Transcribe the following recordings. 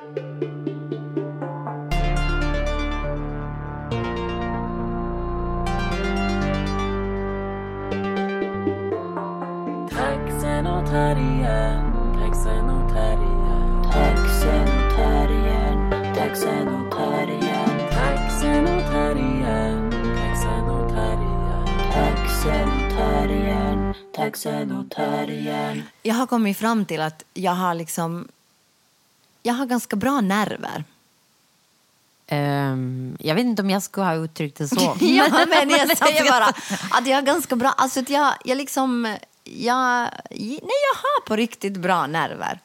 Taxen och terriern, taxen och terriern. Taxen och terriern, taxen och terriern, Taxen och terriern, taxen och terriern. taxen och terriern, taxen och terriern. Jag har kommit fram till att jag har liksom... Jag har ganska bra nerver. Ehm, jag vet inte om jag skulle ha uttryckt det så. ja, men jag säger bara att jag har ganska bra... Alltså att jag, jag liksom... Jag, nej, jag har på riktigt bra nerver.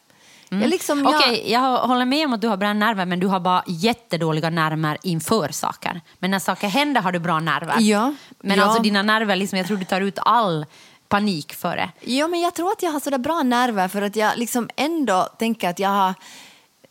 Jag liksom, jag, Okej, jag håller med om att du har bra nerver men du har bara jättedåliga nerver inför saker. Men när saker händer har du bra nerver. Ja, Men ja. alltså dina nerver, liksom, jag tror du tar ut all panik för det. Ja, men jag tror att jag har sådär bra nerver för att jag liksom ändå tänker att jag har...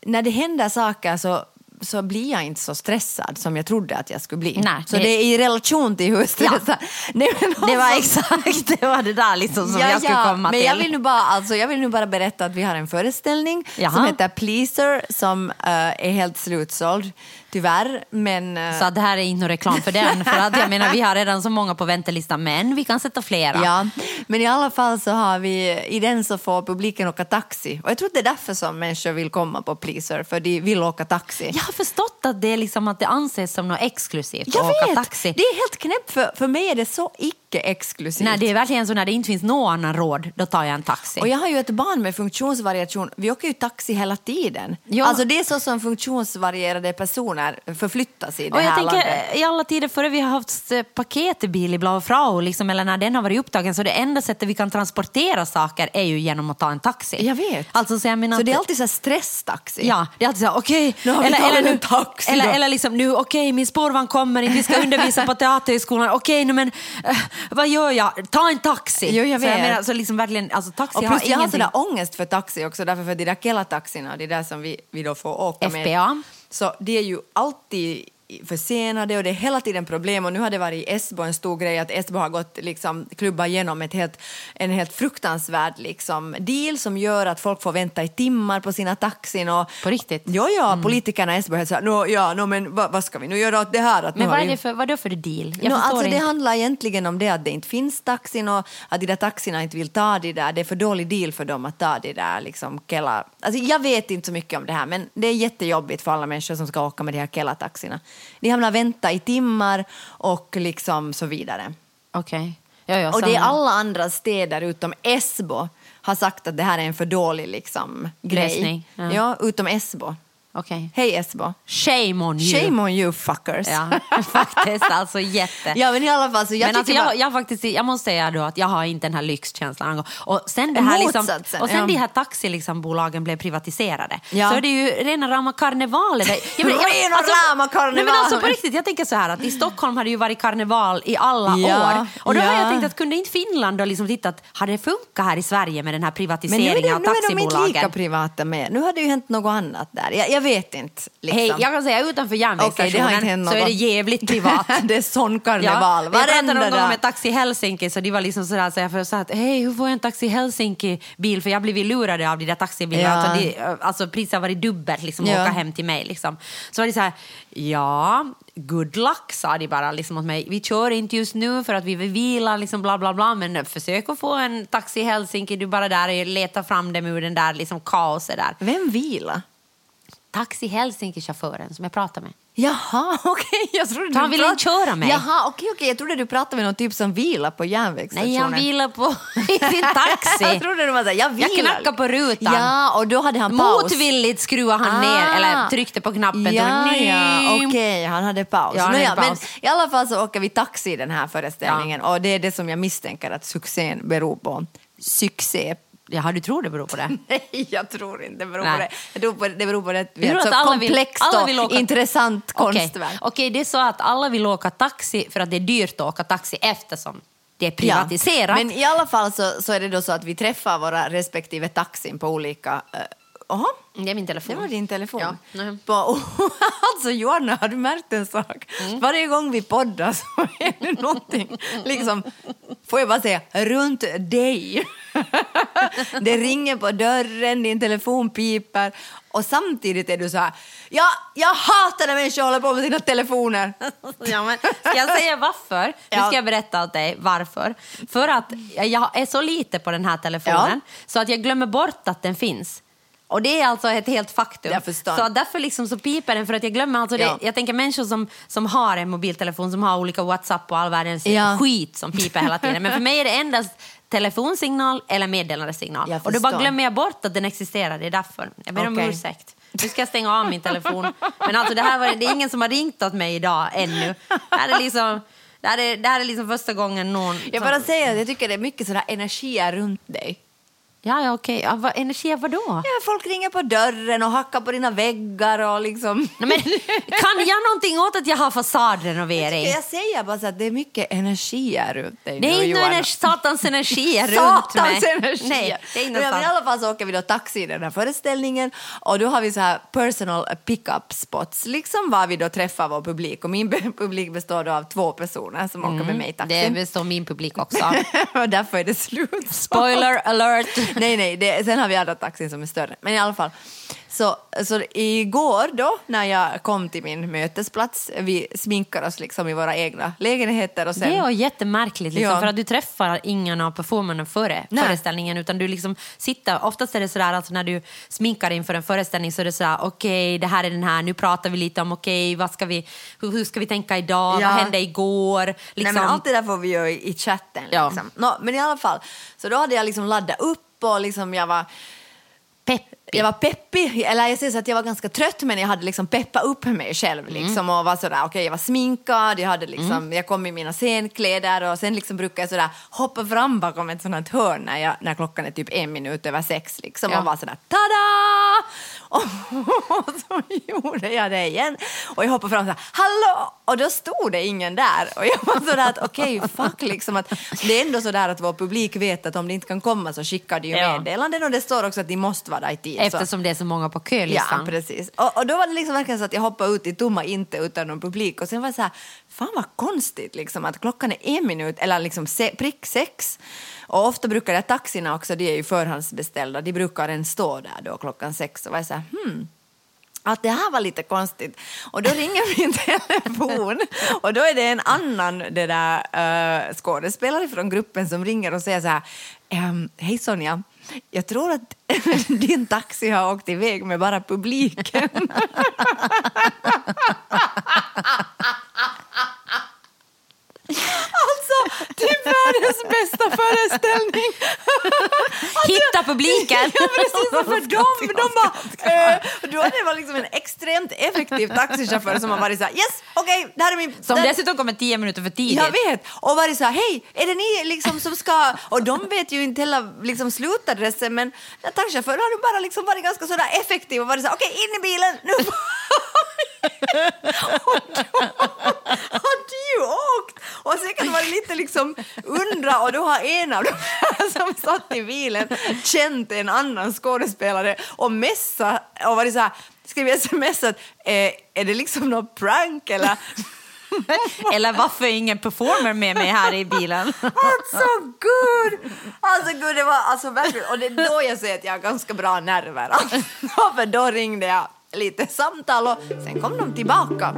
När det händer saker så, så blir jag inte så stressad som jag trodde att jag skulle bli. Nej, så det- det, är i relation till hur stressad... Nej, men Det var alltså- exakt det, var det där liksom som jag skulle komma men till. Jag vill, nu bara, alltså, jag vill nu bara berätta att vi har en föreställning Jaha. som heter Pleaser som eh, är helt slutsåld, tyvärr. Men, eh, Så det här är inte reklam för den. För att jag menar, vi har redan så många på väntelistan, men vi kan sätta flera. Ja, men i alla fall så har vi, i den så får publiken åka taxi. Och jag tror att det är därför som människor vill komma på Pleaser, för de vill åka taxi. Jag har förstått att det, är liksom, att det anses som något exklusivt Jag att åka vet! taxi. Det är helt knäppt, för, för mig är det så icke-exklusivt. Nej, det är verkligen så när det inte finns någon annan råd, då tar jag en taxi. Och jag har ju ett barn med funktionsvariation. Vi åker ju taxi hela tiden. Ja. Alltså det är så som funktionsvarierade personer förflyttas i det Och jag här tänker, landet. i alla tider före vi har haft eh, paketbil i Blau Frau, liksom, eller när den har varit upptagen, så det enda sättet vi kan transportera saker är ju genom att ta en taxi. Jag vet. Alltså, så jag menar Så det är alltid så stresstaxi. Ja, det är alltid så här, okej. Nu har vi tagit en taxi eller, eller liksom nu, okej, min spårvagn kommer inte, vi ska undervisa på Teaterhögskolan. Okej, nu men eh, vad gör jag? Ta en taxi. Jo, jag Så jag vet. menar, så liksom verkligen, alltså taxi Och har plus jag har ingenting. sådär ångest för taxi också, därför för de där Kela-taxierna, det där som vi, vi då får åka med. FPA. Så det är ju alltid försenade och det är hela tiden problem och nu har det varit i Esbo en stor grej att Esbo har gått liksom klubba igenom ett helt, en helt fruktansvärd liksom deal som gör att folk får vänta i timmar på sina taxin och På riktigt? Ja, ja, politikerna i Esbo är så här, no, ja, no, men vad, vad ska vi nu göra åt det här? Att Men vad är det för, vad är det för deal? Jag No, alltså det inte. handlar egentligen om det att det inte finns taxin och att de där taxierna inte vill ta de där. Det är för dålig deal för dem att ta de där liksom Kela. Alltså jag vet inte så mycket om det här men det är jättejobbigt för alla människor som ska åka med de här Kela-taxierna. De hamnar vänta i timmar och liksom så vidare. Okej. Ja, ja, Och det är alla andra städer utom Esbo har sagt att det här är en för dålig liksom grej. Lösning, ja. Ja, utom Esbo. Okej. Hej Esbo. Shame on you. Shame on you fuckers. Ja, faktiskt. Alltså jätte. Ja men i alla fall så jag men alltså, tycker bara- jag, jag, faktiskt, jag måste säga då att jag har inte den här lyxkänslan. Och sen, det här liksom, och sen ja. de här taxibolagen blev privatiserade Ja. så är det ju rena rama karnevalen. Jag Rena rama karneval. Nej, men alltså på riktigt, jag tänker så här att i Stockholm har det ju varit karneval i alla Ja, år. Och då har ja. jag tänkt att kunde inte Finland då liksom tittat, har det funkat här i Sverige med den här Men nu är, privatiseringen det, av nu är de inte taxibolagen? lika privata med. Nu har det ju hänt något annat där. Jag, jag vet inte. Liksom. Hej, jag kan säga utanför järnvägsstationen hänt så är det jävligt privat. det är sån karneval. Ja, jag pratade Varenda någon gång dag. med Taxi Helsinki så de var liksom sådär så jag sa att hej hur får jag en Taxi Helsinki-bil för jag blev ju lurad av de där taxibilarna. Ja. Alltså, de, alltså priset har varit dubbelt liksom Ja. åka hem till mig liksom. Så var det så här, ja good luck sa de bara liksom åt mig. Vi kör inte just nu för att vi vill vila liksom bla bla bla men försök att få en Taxi Helsinki du bara där och letar fram dem ur den där liksom kaoset där. Vem vila? Taxi Helsinki-chauffören som jag pratade med. Jaha, okej. Jag trodde Så han ville inte köra mig. Jaha, okej, okej. Jag trodde du pratade med någon typ som vilar på järnvägsstationen. Nej, han vilar på i sin taxi. jag trodde du var såhär, jag vilar. Jag knackade på rutan. Ja, och då hade han paus. Motvilligt skruvade han Ah. ner, eller tryckte på knappen. Ja, och ja, okej, han hade paus. Ja, han hade paus. Men i alla fall så åker vi taxi i den här föreställningen och det är det som jag misstänker att succén beror på. Succé. Jaha, du tror det beror på det? Nej, jag tror inte det beror Nej. på det. Jag tror på, det beror på det. Jag tror så alla vill- komplext alla vill och åka- intressant Okej, konstverk. Okej, det är så att alla vill åka taxi för att det är dyrt att åka taxi eftersom det är privatiserat. Ja. Men i alla fall så, så är det då så att vi träffar våra respektive taxin på olika... Jaha, Det är min telefon. det var din telefon. Ja. Mhm. På, alltså Johanna, har du märkt en sak? Mm. Varje gång vi poddar så är det någonting, liksom, får jag bara säga, runt dig. det ringer på dörren, din telefon piper och samtidigt är du så här, ja, jag hatar när människor håller på med sina telefoner. Ja, men ska jag säga varför? Nu Ja. ska jag berätta åt dig varför. För att jag är så lite på den här telefonen så att jag glömmer bort att den finns. Och det är alltså ett helt faktum. Så därför liksom så piper den för att jag glömmer alltså Ja. det. Jag tänker människor som, som har en mobiltelefon som har olika WhatsApp och all världens Ja. skit som piper hela tiden. Men för mig är det endast telefonsignal eller meddelandesignal. Och då bara glömmer jag bort att den existerar. Det är därför. Jag ber om ursäkt. Nu ska jag stänga av min telefon. Men alltså det, här var, det är ingen som har ringt åt mig idag ännu. Det här är liksom, det här är, det här är liksom första gången någon... Jag som- bara säger att jag tycker det är mycket sådana energier runt dig. Ja, ja okej. Ja, vad, energi av vadå? Ja, folk ringer på dörren och hackar på dina väggar och liksom... Nej, men, kan jag någonting åt att jag har fasadrenovering? Jag säger bara så att det är mycket energier runt dig Det är inte energi, satans energi runt Satans mig. energi! Nej, det är inte men, I alla fall så åker vi då taxi i den här föreställningen och då har vi så här personal pick-up spots, liksom var vi då träffar vår publik. Och min publik består då av två personer som åker med mig i Mm, Det taxin. består min publik också. och därför är det slut. Spoiler alert! Nej, nej, det, sen har vi andra taxin som är större. Men i alla fall. Så, så igår då, när jag kom till min mötesplats, vi sminkar oss liksom i våra egna lägenheter och sen... Det är jättemärkligt, liksom, Ja. för att du träffar ingen av performerna före Nej. föreställningen. Utan du liksom sitter, oftast är det sådär, alltså när du sminkar inför en föreställning så är det sådär, okej, det här är den här, nu pratar vi lite om, okej, vad ska vi, hur, hur ska vi tänka idag, Ja. vad hände igår? Nej, Liksom. men allt det där får vi göra i, i chatten. Ja. Liksom. Nå, men i alla fall, så då hade jag liksom laddat upp och liksom jag var Peppig. jag var peppig, eller jag säger så att jag var ganska trött men jag hade liksom peppat upp mig själv liksom och var sådär, okej jag var sminkad, jag hade liksom, jag kom i mina scenkläder och sen liksom brukar jag sådär hoppa fram bakom ett sånt hörn när, jag, när klockan är typ en minut över sex liksom Ja. och var sådär tada! Och, och så gjorde jag det igen och jag hoppade fram såhär, hallå! Och då stod det ingen där och jag var sådär att okej, fuck liksom att det är ändå sådär att vår publik vet att om det inte kan komma så skickar de ju Ja. meddelanden och det står också att de måste vara där i tid. så- Eftersom det är så många på Ja, kölistan. precis. Och, och då var det liksom verkligen så att jag hoppade ut i tomma inte utan någon publik och sen var det så här, fan vad konstigt liksom att klockan är en minut eller liksom se, prick sex. Och ofta brukar det taxierna också, de är ju förhandsbeställda, de brukar den stå där då klockan sex och jag så här, hmm att det här var lite konstigt. Och då ringer min telefon och då är det en annan det där, uh, skådespelare från gruppen som ringer och säger så här, ehm, hej Sonja, jag tror att din taxi har åkt iväg med bara publiken. Alltså, typ världens bästa föreställning. Hitta publiken! Ja, precis. För dem, de bara... Eh, då det var liksom en extremt effektiv taxichaufför som har varit så här, yes, okej, det här är min... Som det- dessutom kommer tio minuter för tidigt. jag vet! Och varit så här, hej, är det ni liksom som ska... Och de vet ju inte heller liksom slutadressen, men taxichauffören har bara liksom varit ganska sådär effektiv och varit så här, okej, in i bilen, nu... och då hade ju åkt och säkert varit lite liksom undra och då har en av de här som satt i bilen känt en annan skådespelare och messa och varit så här, skrivit smsat, eh, är det liksom något prank eller? Eller varför är ingen performer med mig här i bilen? Alltså gud! Alltså gud, det var alltså verkligen, och det är då jag säger att jag har ganska bra nerver. Alltså, för då ringde jag lite samtal och sen kom de tillbaka.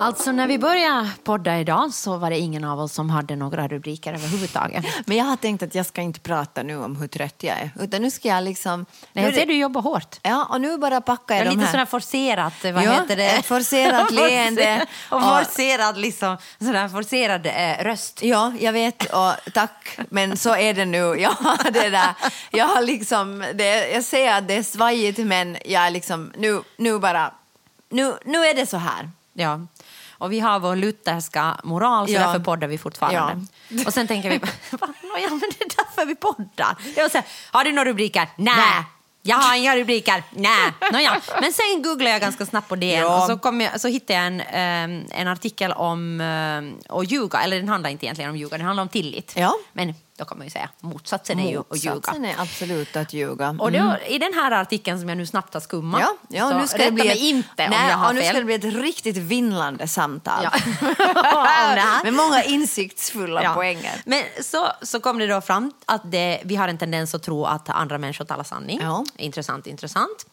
Alltså när vi började podda idag så var det ingen av oss som hade några rubriker överhuvudtaget. Men jag har tänkt att jag ska inte prata nu om hur trött jag är, utan nu ska jag liksom... Nej, jag ser du jobbar hårt. Ja, och nu bara packar jag är de lite här. sådär forcerat, vad Ja, heter det? forcerat leende. Och forcerad, liksom, sådär forcerad eh, röst. Ja, jag vet och tack, men så är det nu. Jag har det där, jag har liksom, det, jag ser att det är svajigt men jag är liksom, nu, nu bara, nu, nu är det så här. Ja. Och vi har vår lutherska moral, så Ja. därför poddar vi fortfarande. Och sen tänker vi, ja, men det är därför vi poddar. Jag säga, har du några rubriker? Nej. Nej. Jag har inga rubriker. Nej. Nåja. Men sen googlade jag ganska snabbt på det Ja. och så, kom jag, så hittade jag en, eh, en artikel om eh, att ljuga. Eller den handlar inte egentligen om ljuga, den handlar om tillit. Ja. Men då kan man ju säga motsatsen är ju att ljuga. Motsatsen är absolut att ljuga. Och då, I den här artikeln som jag nu snabbt har skummat, Ja, ja nu ska det bli ett, inte nej, om jag har nu ska det bli ett riktigt vinnlande samtal. Ja. Med många insiktsfulla Ja. poänger. Men så, så kom det då fram att det, vi har en tendens att tro att andra människor talar sanning. Ja. Intressant, intressant.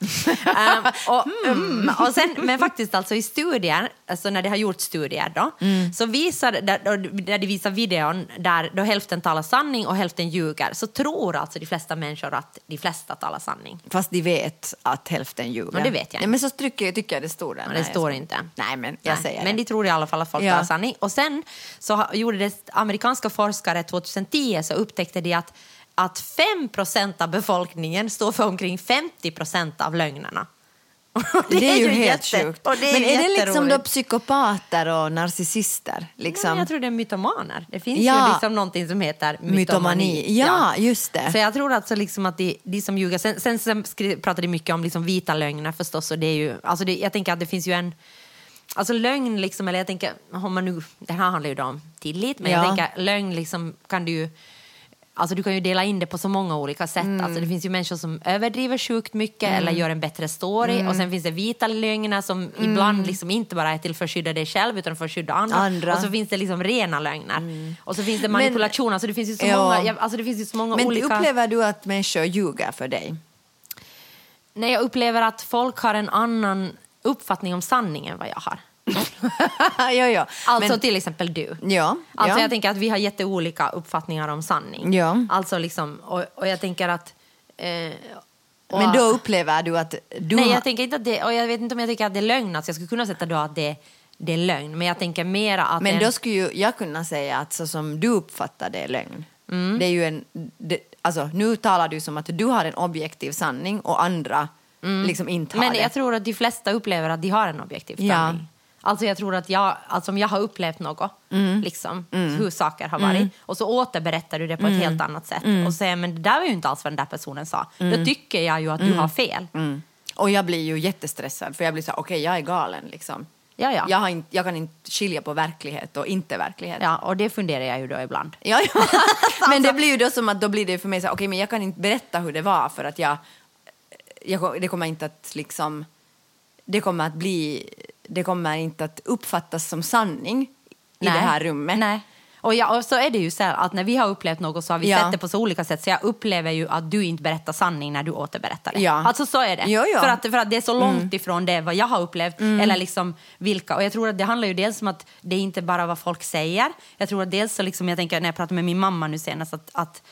Ehm, och, mm, och sen, men faktiskt alltså i studier, alltså när det har gjorts studier då, Mm. så visar, där, där de visar videon där då hälften talar sanning och hälften ljuger, så tror alltså de flesta människor att de flesta talar sanning. Fast de vet att hälften ljuger. Men det vet jag Nej, men så tycker, tycker jag det står där. Men Nej, det står jag inte. Nej, men jag Nej, säger Men det. de tror i alla fall att folk Ja. talar sanning. Och sen så gjorde det amerikanska forskare 2010 så upptäckte de att, att 5% av befolkningen står för omkring 50% av lögnerna. Och Det, är ju helt jätte- sjukt. det är men är det liksom då psykopater och narcissister? Nej, Liksom? men jag tror det är mytomaner. Det finns Ja. ju liksom någonting som heter mytomani. Mytomani. Ja, just det. Så jag tror alltså liksom att de, de som ljuger... Sen, sen, sen pratade de mycket om liksom vita lögner förstås. Och det är ju, alltså det, jag tänker att det finns ju en... Alltså lögn, liksom, eller jag tänker, om man nu, det här handlar ju om tillit, men Ja. jag tänker lögn liksom kan du ju Alltså du kan ju dela in det på så många olika sätt. Mm. Alltså det finns ju människor som överdriver sjukt mycket eller gör en bättre story. Mm. Och sen finns det vita lögner som ibland liksom inte bara är till för att skydda dig själv utan för att skydda andra. Andra. Mm. Och så finns det liksom rena lögner. Och så finns det manipulation. alltså det finns ju så Ja. många, alltså det finns ju så många Men olika... upplever du att människor ljuger för dig? Nej, jag upplever att folk har en annan uppfattning om sanningen än vad jag har. ja, ja. Alltså men, till exempel du. ja, Alltså ja. jag tänker att vi har jätteolika uppfattningar om sanning. Ja. Alltså liksom, och, och jag tänker att... Eh, och- men då upplever du att du Nej, har... jag tänker inte att det, och jag vet inte om jag tycker att det är lögn. Alltså jag skulle kunna sätta då att det, det är lögn. Men jag tänker mera att... Men en, då skulle ju jag kunna säga att så som du uppfattar det är lögn. Mm. Det är ju en, det, alltså, nu talar du som att du har en objektiv sanning och andra liksom inte har Mm. Men det. jag tror att de flesta upplever att de har en objektiv Ja. Alltså jag tror att jag, alltså om jag har upplevt något, Mm. liksom, hur saker har varit, och så återberättar du det på ett helt annat sätt och säger men det där var ju inte alls vad den där personen sa. Då tycker jag ju att du har fel. Mm. Och jag blir ju jättestressad för jag blir så okej jag är galen liksom. Ja, ja. Jag, inte, jag kan inte skilja på verklighet och inte verklighet. Ja, och det funderar jag ju då ibland. Ja, ja. men det blir ju då som att då blir det för mig så okej men jag kan inte berätta hur det var för att jag, jag det kommer inte att liksom, det kommer att bli, det kommer inte att uppfattas som sanning i det här rummet. Nej. Och, ja, och så är det ju så här att när vi har upplevt något så har vi Ja. sett det på så olika sätt så jag upplever ju att du inte berättar sanning när du återberättar det. Ja. Alltså så är det. Jo, jo. För, att, för att det är så långt ifrån det vad jag har upplevt eller liksom vilka. Och jag tror att det handlar ju dels om att det är inte bara vad folk säger. Jag tror att dels så liksom, jag tänker när jag pratade med min mamma nu senast att, att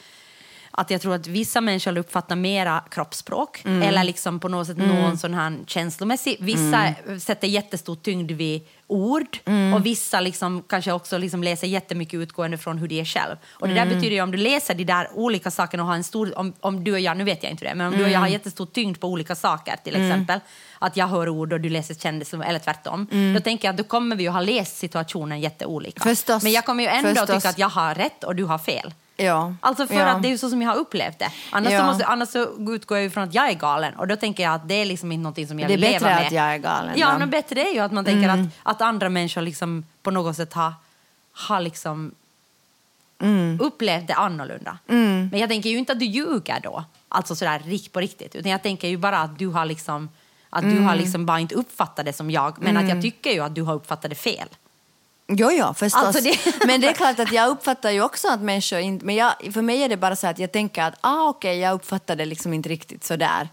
att jag tror att vissa människor uppfattar mera kroppsspråk eller liksom på något sätt någon sån här känslomässig. Vissa sätter jättestor tyngd vid ord och vissa liksom kanske också liksom läser jättemycket utgående från hur de är själv. Och det där betyder ju om du läser de där olika sakerna och har en stor, om, om du och jag, nu vet jag inte det, men om du och jag har jättestor tyngd på olika saker till exempel, att jag hör ord och du läser kändisar eller tvärtom, då tänker jag att då kommer vi ju ha läst situationen jätteolika. Förstås. Men jag kommer ju ändå Förstås. tycka att jag har rätt och du har fel. Ja. Alltså för ja. att det är ju så som jag har upplevt det. Annars, Ja. så, måste, annars så utgår jag ju från att jag är galen och då tänker jag att det är liksom inte någonting som jag Det är vill leva bättre med. att jag är galen, Ja. Mm. men bättre är ju att man tänker att, att andra människor liksom på något sätt har, har liksom Mm. upplevt det annorlunda. Men jag tänker ju inte att du ljuger då, alltså sådär rikt på riktigt, utan jag tänker ju bara att du har liksom att du Mm. har liksom bara inte uppfattat det som jag, men att jag tycker ju att du har uppfattat det fel. Jo, jo, förstås. Alltså det- Men det är klart att jag uppfattar ju också att människor inte... Men jag, för mig är det bara så att jag tänker att ah, okej, jag uppfattar det liksom inte riktigt så där.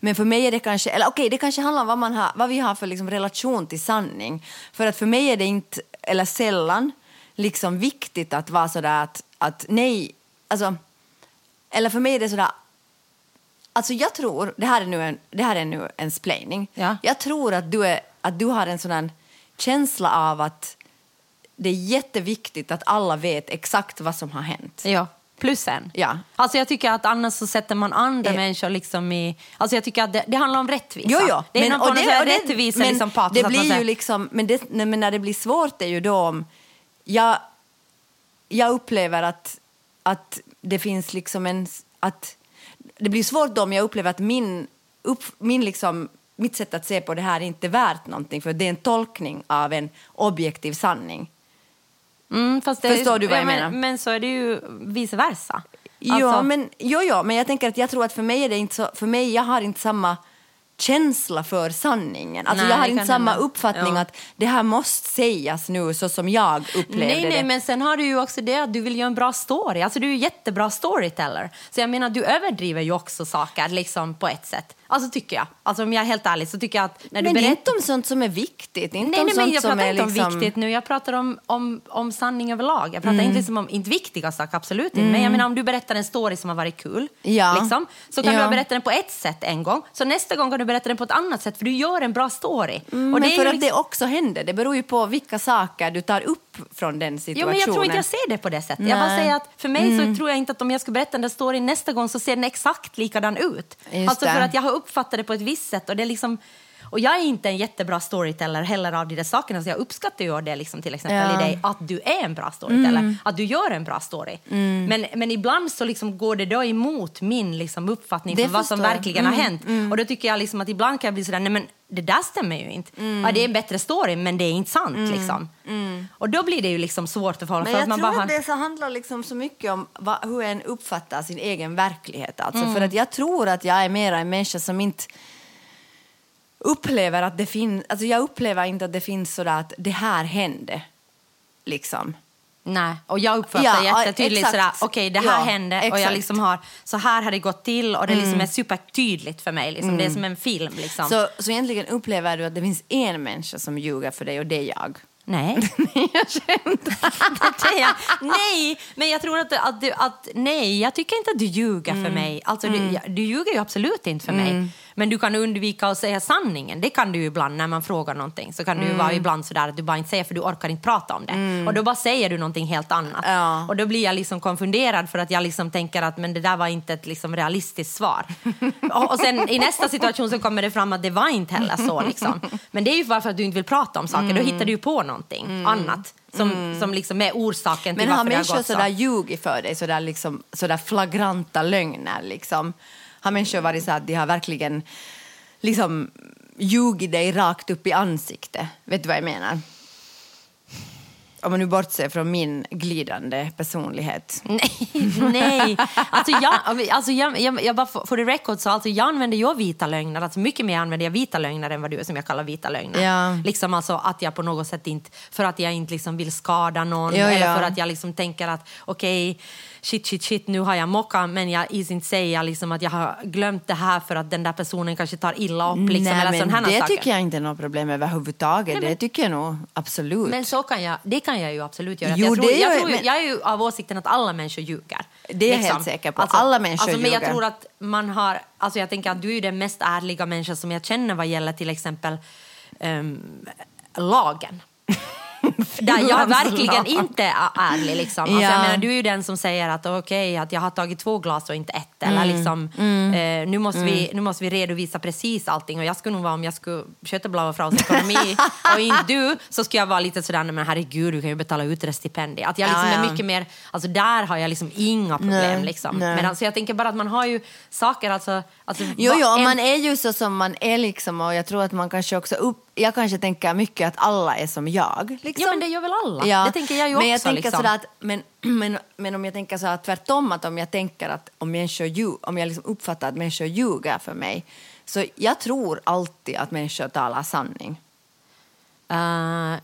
Men för mig är det kanske... Eller okej, det kanske handlar om vad, man har, vad vi har för liksom relation till sanning. För att för mig är det inte, eller sällan, liksom viktigt att vara så där att, att nej... Alltså, eller för mig är det så där... Alltså jag tror, det här är nu en, det här är nu en splaining. Ja. Jag tror att du, är, att du har en sån känsla av att det är jätteviktigt att alla vet exakt vad som har hänt. Ja, plus en. Ja. Alltså jag tycker att annars så sätter man andra Eh. människor liksom i... Alltså jag tycker att det, det handlar om rättvisa. Jo, jo. Det är någon form av och det- rättvisa men liksom patos. det blir säger- ju liksom, men, det, nej, men när det blir svårt är ju då om... Jag, jag upplever att, att det finns liksom en... Att, det blir svårt då om jag upplever att min, upp, min liksom, mitt sätt att se på det här är inte värt någonting för det är en tolkning av en objektiv sanning. Mm, fast det Förstår du vad jag men, menar? Men så är det ju vice versa. Ja, Alltså- men, jo, jo, men jag tänker att jag tror att för mig är det inte så, för mig, jag har inte samma känsla för sanningen. Alltså Nej, jag har inte samma hända. uppfattning Ja. att det här måste sägas nu så som jag upplevde Nej, nej, det. men sen har du ju också det att du vill göra en bra story. Alltså du är ju jättebra storyteller. Så jag menar, du överdriver ju också saker liksom på ett sätt. Alltså tycker jag. Alltså om jag är helt ärlig så tycker jag att när du men berättar... inte om sånt som är viktigt. Inte Nej, om nej, men jag pratar är inte om liksom... viktigt nu. Jag pratar om, om, om sanning överlag. Jag pratar Mm. inte liksom om inte viktiga saker, absolut inte. Men jag menar om du berättar en story som har varit kul, Ja. liksom, så kan Ja. du ha berättat den på ett sätt en gång. Så nästa gång kan du berätta den på ett annat sätt för du gör en bra story. Mm, Och men är för ju att liksom- det också händer. Det beror ju på vilka saker du tar upp från den situationen. Jo, men jag tror inte jag ser det på det sättet. Jag bara Nej. säger att för mig så tror jag inte att om jag ska berätta den där storyn nästa gång så ser den exakt likadan ut. Just alltså för det. att jag har uppfattat det på ett visst sätt och det är liksom och jag är inte en jättebra storyteller heller av de där sakerna så jag uppskattar ju det liksom till exempel Ja. Mm. i dig att du är en bra storyteller, att du gör en bra story. Men, men ibland så liksom går det då emot min liksom uppfattning Det för vad som verkligen har hänt. Och då tycker jag liksom att ibland kan jag bli sådär, nej men det där stämmer ju inte. Ja, det är en bättre story men det är inte sant liksom. Och då blir det ju liksom svårt att förhålla Men för jag man tror bara att det så handlar liksom så mycket om vad, hur en uppfattar sin egen verklighet. Alltså Mm. För att jag tror att jag är mer en människa som inte upplever att det finns... Alltså jag upplever inte att det finns sådär att det här hände. Liksom. Nej, och jag uppfattar Ja, jättetydligt exakt. sådär, okej det här Ja, hände och jag exakt. liksom har, så här har det gått till och det liksom är supertydligt för mig, liksom. det är som en film liksom. Så, så egentligen upplever du att det finns en människa som ljuger för dig och det är jag. Nej. jag jag. Nej, men jag tror att, att, du, att nej, jag tycker inte att du ljuger för mig. Alltså, du, ja, du ljuger ju absolut inte för mig. Men du kan undvika att säga sanningen. Det kan du ibland när man frågar någonting. Så kan du ju vara ibland sådär att du bara inte säger för du orkar inte prata om det. Och då bara säger du någonting helt annat. Ja. Och då blir jag liksom konfunderad för att jag liksom tänker att men det där var inte ett liksom realistiskt svar. och, och sen i nästa situation så kommer det fram att det var inte heller så liksom. Men det är ju bara för att du inte vill prata om saker. Då hittar du ju på någonting annat. Som, som liksom är orsaken till Men har varför det har människor gått så. sådär ljugit för dig, sådär, liksom, sådär flagranta lögner? Liksom? Har människor varit så att de har verkligen liksom, ljugit dig rakt upp i ansiktet? Vet du vad jag menar? Om man nu bortser från min glidande personlighet. Nej, nej. Alltså jag, alltså jag, jag, jag bara för the record så alltså jag använder ju vita lögner, alltså mycket mer använder jag vita lögner än vad du som jag kallar vita lögner. Ja. Liksom alltså att jag på något sätt inte, för att jag inte liksom vill skada någon Ja, eller ja. för att jag liksom tänker att okej, shit, shit, shit, nu har jag mockat men jag is inte säga liksom att jag har glömt det här för att den där personen kanske tar illa upp. Liksom, Nej, eller men det saker. tycker jag inte är något problem överhuvudtaget. men- Det tycker jag nog absolut. Men så kan jag, det kan jag ju absolut göra. Jo, jag, tror, det gör jag, tror, men- jag är ju av åsikten att alla människor ljuger. Det är jag helt säker på. Alla människor alltså, Men jag ljuger. tror att man har, alltså jag tänker att du är den mest ärliga människan som jag känner vad gäller till exempel ehm, lagen. Där jag verkligen inte är ärlig. Liksom. Alltså, Ja. jag menar, du är ju den som säger att okej, att jag har tagit två glas och inte ett. Mm. Eller liksom, eh, nu, måste vi, nu måste vi redovisa precis allting. Och jag skulle nog vara, om jag skulle köta Blaue Fraus ekonomi och inte du, så skulle jag vara lite sådär, "Nej, men herregud, du kan ju betala ut det stipendiet. Att jag liksom Ja, ja. är mycket mer, alltså där har jag liksom inga problem. Nej, liksom. nej. Men alltså, jag tänker bara att man har ju saker, alltså... alltså Jo, jo, en- man är ju så som man är liksom och jag tror att man kanske också upp... Jag kanske tänker mycket att alla är som jag. Liksom. Ja, men det gör väl alla? Det tänker jag ju men jag också, tänker liksom. sådär att, men, men, men om jag tänker så här tvärtom, att om jag tänker att om, människor ljug, om jag liksom uppfattar att människor ljuger för mig, så jag tror alltid att människor talar sanning. Eh,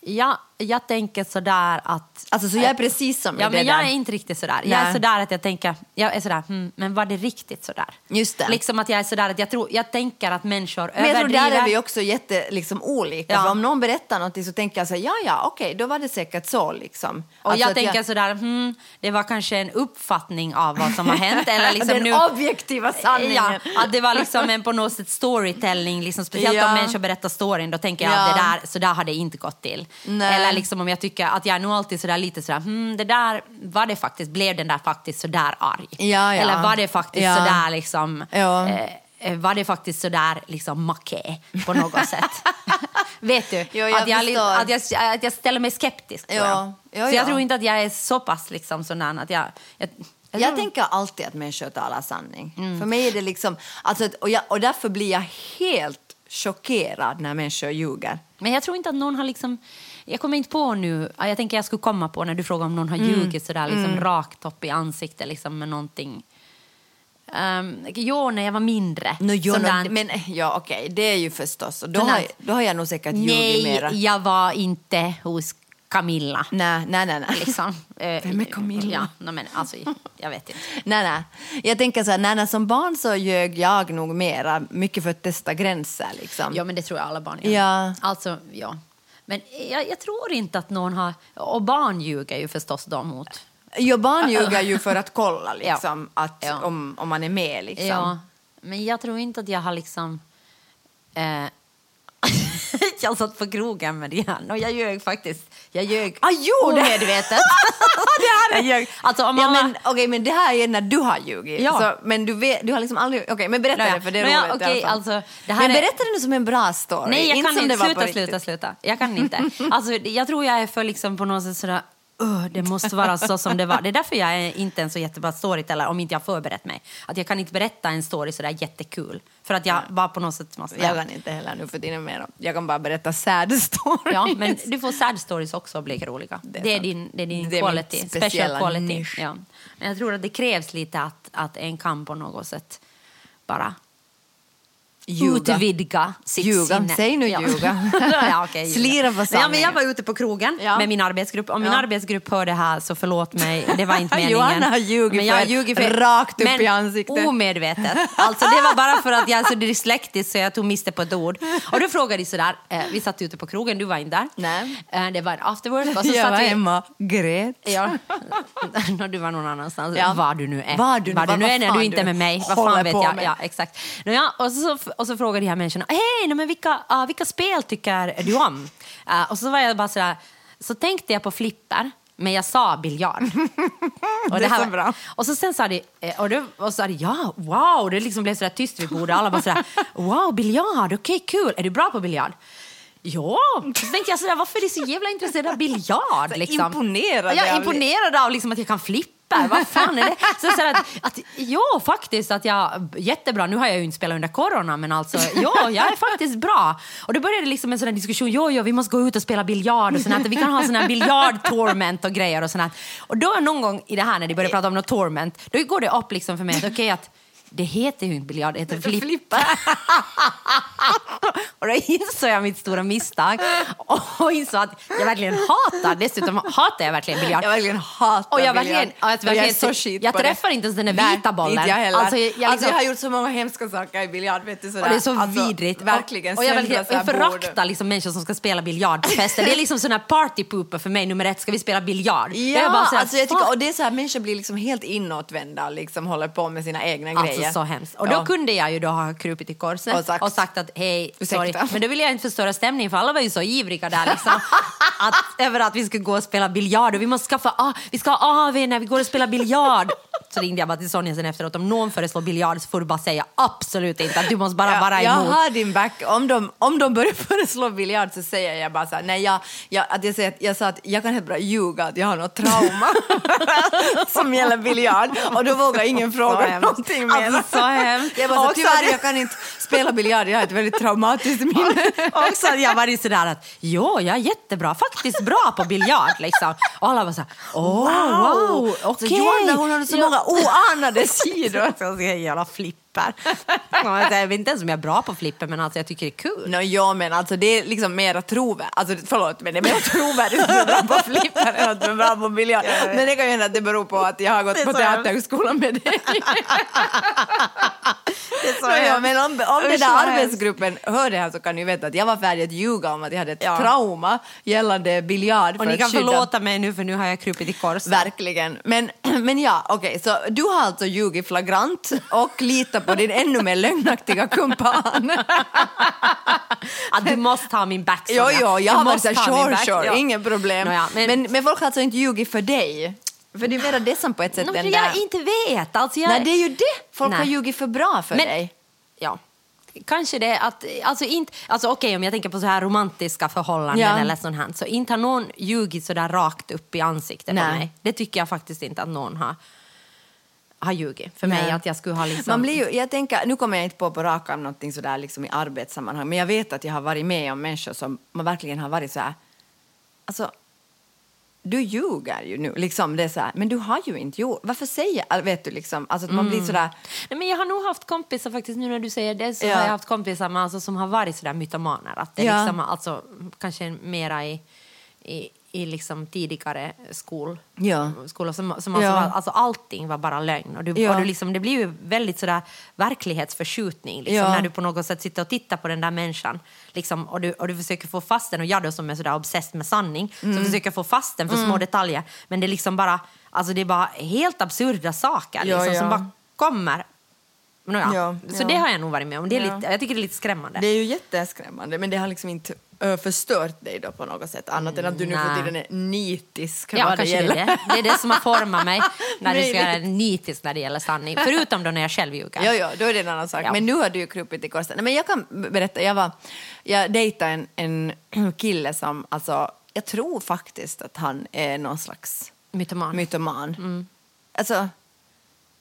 ja, jag tänker sådär att... Alltså så jag är precis som Ja, men jag där. är inte riktigt sådär. Jag är Nej. sådär att jag tänker, jag är sådär, hmm, men var det riktigt sådär? Just det. Liksom att jag är sådär att jag tror, jag tänker att människor Men jag tror där överdriver. är vi också jätte, liksom, olika. Ja. Om någon berättar något så tänker jag så här, ja ja okej, då var det säkert så liksom. Och Alltså jag tänker sådär, hmm, det var kanske en uppfattning av vad som har hänt. Eller liksom Den nu, objektiva sanningen. Ja, att det var liksom en på något sätt storytelling, liksom, speciellt Ja. om människor berättar storyn, då tänker jag Ja. att det där, så där har det inte gått till. Nej. Eller liksom om jag tycker att jag är nog alltid sådär lite sådär, hmm, det där, var det faktiskt, blev den där faktiskt sådär arg? Ja, ja. Eller var det faktiskt Ja. sådär liksom, Ja. eh, eh, var det faktiskt sådär liksom maké på något sätt? Vet du? Jo, jag att, jag, att, jag, att jag ställer mig skeptisk. tror Ja. jag. Ja, så ja. jag tror inte att jag är så pass liksom sån att jag... jag, tänker alltid att människor talar sanning. Mm. För mig är det liksom, alltså, och, jag, och därför blir jag helt chockerad när människor ljuger. Men jag tror inte att någon har liksom... Jag kommer inte på nu... ja, Jag tänker jag skulle komma på när du frågar om någon har ljugit sådär liksom rakt upp i ansiktet liksom med någonting. Um, jo, när jag var mindre. No, jo, no, men ja, okej, det är ju förstås. Då har, då har jag nog säkert ljugit Nej, mera. jag var inte hos Camilla. Nej, nej, nej. nej. Liksom. Eh, Vem är Camilla? Ja, men alltså, jag vet inte. Nej, nej. Jag tänker så här, nej, nej, som barn så ljög jag nog mera, mycket för att testa gränser. Liksom. Ja, men det tror jag alla barn gör. Ja. Alltså, ja. Men jag, jag tror inte att någon har... Och barn ljuger ju förstås de mot. Jo, barn ljuger ju för att kolla liksom, att, Ja. om, om man är med. Liksom. Ja, men jag tror inte att jag har liksom... Eh, jag satt på krogen med Diana och jag ljög faktiskt. Jag ljög Ah, jo, det- omedvetet. jag ljög. Alltså, om Ja, mamma... men, okej, men det här är när du har ljugit. Ja. Så, men du, vet, du har liksom aldrig... Okej, men berätta Nej, det för det är nej, roligt fall. alltså, det här men är- berätta det nu som en bra story. Nej, jag inte kan inte. Sluta, sluta, sluta. Jag kan inte. Alltså, jag tror jag är för liksom på något sätt sådär... "Ugh, det måste vara så som det var. Det är därför jag är inte en så jättebra storyteller om inte jag förberett mig. Att jag kan inte berätta en story sådär jättekul. För att jag bara på något sätt måste... Jag kan inte heller nu för tiden mer. Jag kan bara berätta sad stories. Ja, men du får sad stories också bli roliga. Det är är, sant. din, det är din Det är quality, special quality. nisch. Ja. Men jag tror att det krävs lite att, att en kan på något sätt bara Ljuga. utvidga sitt Ljuga. sinne. Säg nu ja. ljuga. ja, ljuga. Slira på Men Ja, men sanningen. jag var ute på krogen Ja. med min arbetsgrupp. Om min Ja. arbetsgrupp hör det här så förlåt mig, det var inte meningen. Johanna har ljugit Men jag har för- rakt upp men i ansiktet. omedvetet. Alltså det var bara för att jag är så dyslektisk så jag tog miste på ett ord. Och då frågade de sådär, eh, vi satt ute på krogen, du var inte där. Nej. Eh, det var en. Och så jag satt var vi, hemma grät. Ja, du var någon annanstans. Ja. Var du nu är. Var du nu- var du nu är när du inte är med mig. Vad fan vet jag. med. Ja, exakt. Ja, och, så, och så frågade de här människorna, hej, men vilka, ah, vilka spel tycker du om? Eh, och så var jag bara sådär, så tänkte jag på flipper. Men jag sa biljard. Och Det är här så bra. Och så sen sa de, eh, och då, och så sa de, ja, wow, det liksom blev sådär tyst vid bordet. Alla bara sådär, wow, biljard, okej, kul. Är du bra på biljard? Ja, så tänkte jag sådär, varför är de så jävla intresserade av biljard? Liksom? imponerade Ja, Jag är imponerad av liksom att jag kan flippa. Vad fan är det? Så, så att, att, ja, faktiskt, att jag, jättebra. Nu har jag ju inte spelat under corona, men alltså, ja, jag är faktiskt bra. Och då började det liksom en sån här diskussion, jo, jo, vi måste gå ut och spela biljard och sånt här. Vi kan ha sån här biljard-torment och grejer och sånt här. Och då någon gång i det här när de började prata om något torment, då går det upp liksom för mig att okej, att det heter ju inte biljard, det heter flipper. och då insåg jag mitt stora misstag och insåg att jag verkligen hatar, dessutom hatar jag verkligen biljard. Jag verkligen hatar Och jag biljard. verkligen, ja, jag, Och jag är verkligen, så skit jag på det. träffar inte ens den där Nej, vita bollen. Inte jag heller. Alltså, jag, jag, alltså, jag liksom- har gjort så många hemska saker i biljard. Vet du, sådär. och det är så alltså, vidrigt. Verkligen. Och, och jag, verkligen, jag föraktar liksom människor som ska spela biljard på fester. Det är liksom sån här partypooper för mig nummer ett. Ska vi spela biljard? Ja, bara så här, alltså jag tycker, och det är så här, människor blir liksom helt inåtvända och liksom håller på med sina egna Alltså så hemskt. Och då Ja. kunde jag ju då ha krupit i korset Och och sagt- sagt, att hej, sorry. Ursäkta. Men då ville jag inte förstöra stämningen för alla var ju så ivriga där liksom. att, över att vi skulle gå och spela biljard och vi måste skaffa, ah, vi ska ha AV när vi går och spelar biljard. Så ringde jag bara till Sonja sen efteråt, om någon föreslår biljard så får du bara säga absolut inte, att du måste bara Ja, vara jag emot. har din back. Om de, om de börjar föreslå biljard så säger jag bara så här, nej, jag, jag, att jag, säger jag sa att jag kan helt bra ljuga att jag har något trauma som gäller biljard och då vågar ingen fråga någonting mer. Alltså, så hemskt. Jag bara, så, tyvärr, jag kan inte spela biljard, jag har ett väldigt traumatiskt minne. också jag var sådär att jo, jag är jättebra, faktiskt bra på biljard liksom. Och alla var såhär, åh, wow, okej. Så Johanna hon hade så många oanade sidor. Så jag jävla flipper. Ja, Jag vet inte ens om jag är bra på flipper, men alltså jag tycker det är kul. No, ja, men alltså det är liksom mera trovärdigt. Alltså, förlåt, men det är mer trovärdigt att du är bra på flipper än att du är bra på biljard. Men det kan ju hända att det beror på att jag har gått på teaterhögskolan med dig. Det är så No, ja, hemskt. men om, om den där arbetsgruppen hör det här så kan ni veta att jag var färdig att ljuga om att jag hade ett Ja. trauma gällande biljard. Och ni kan skydda- förlåta mig nu för nu har jag krupit i kors. Verkligen. Men, men ja, okej, så du har alltså ljugit flagrant och litat på din ännu mer lögnaktiga kumpan. Att du måste ha min back. Jo, jo, jag har varit sure, sure, Ja. inget problem. Nåja, men, men- men, folk har alltså inte ljugit för dig? För det är mera det som på ett sätt den för där... jag inte vet. Alltså jag... Nej, det är ju det. Folk Nej. har ljugit för bra för Men- dig. Ja. Kanske det att, alltså inte, alltså okej om jag tänker på så här romantiska förhållanden Ja. eller sånt här, så inte har någon ljugit så där rakt upp i ansiktet på Nej. mig. Det tycker jag faktiskt inte att någon har. ha ljugit för mig. Nej. Att jag skulle ha liksom... Man blir ju, jag tänker, nu kommer jag inte på på rak arm någonting sådär liksom i arbetssammanhang, men jag vet att jag har varit med om människor som man verkligen har varit så här, alltså, du ljuger ju nu, liksom det är så här, men du har ju inte gjort, varför säger jag, vet du liksom, alltså att man blir sådär, Nej, men jag har nog haft kompisar faktiskt, nu när du säger det, så Ja. har jag haft kompisar med, alltså, som har varit sådär mytomaner. Att det Ja. liksom, alltså, kanske mera i, i, i liksom tidigare skol, Ja. skolor som, som alltså, Ja. alltså allting var bara lögn. Och du, Ja. och du liksom, det blir ju väldigt sådär verklighetsförskjutning liksom, Ja. när du på något sätt sitter och tittar på den där människan liksom, och, du, och du försöker få fast den. Och jag då som är sådär obsessed med sanning, Mm. så försöker få fast den för små detaljer. Men det är liksom bara, alltså det är bara helt absurda saker liksom, som bara kommer. Nåja, Ja, så ja. det har jag nog varit med om. Det är lite, jag tycker det är lite skrämmande. det är ju jätteskrämmande, men det har liksom inte ö, förstört dig då på något sätt, annat än att du nu för tiden är nitisk Ja, vad det kanske det gäller. är det. Det är det som har format mig när du ska vara nitisk när det gäller sanning. Förutom då när jag själv ljuger. Ja, ja, då är det en annan sak. Ja. Men nu har du ju krupit i korset. Nej, Men jag kan berätta, jag, var, jag dejtade en, en kille som, alltså, jag tror faktiskt att han är någon slags Mytoman. mytoman. Mm. Alltså,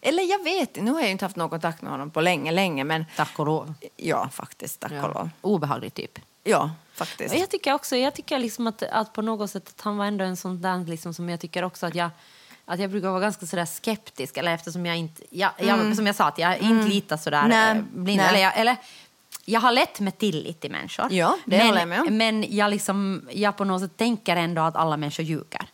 eller jag vet inte, nu har jag inte haft någon kontakt med honom på länge, länge, men Tack och lov. ja, faktiskt, tack och Ja. lov. Obehaglig typ. Ja, faktiskt. Jag tycker också, jag tycker liksom att, att på något sätt att han var ändå en sån där liksom som jag tycker också att jag att jag brukar vara ganska sådär skeptisk, eller eftersom jag inte, jag, jag, som jag sa, att jag inte litar sådär Mm. Nej, eh, blind. nej. Eller, jag, eller jag har lätt med tillit till människor. Ja, det men, jag med om. Men jag, liksom, jag på något sätt tänker ändå att alla människor ljuger.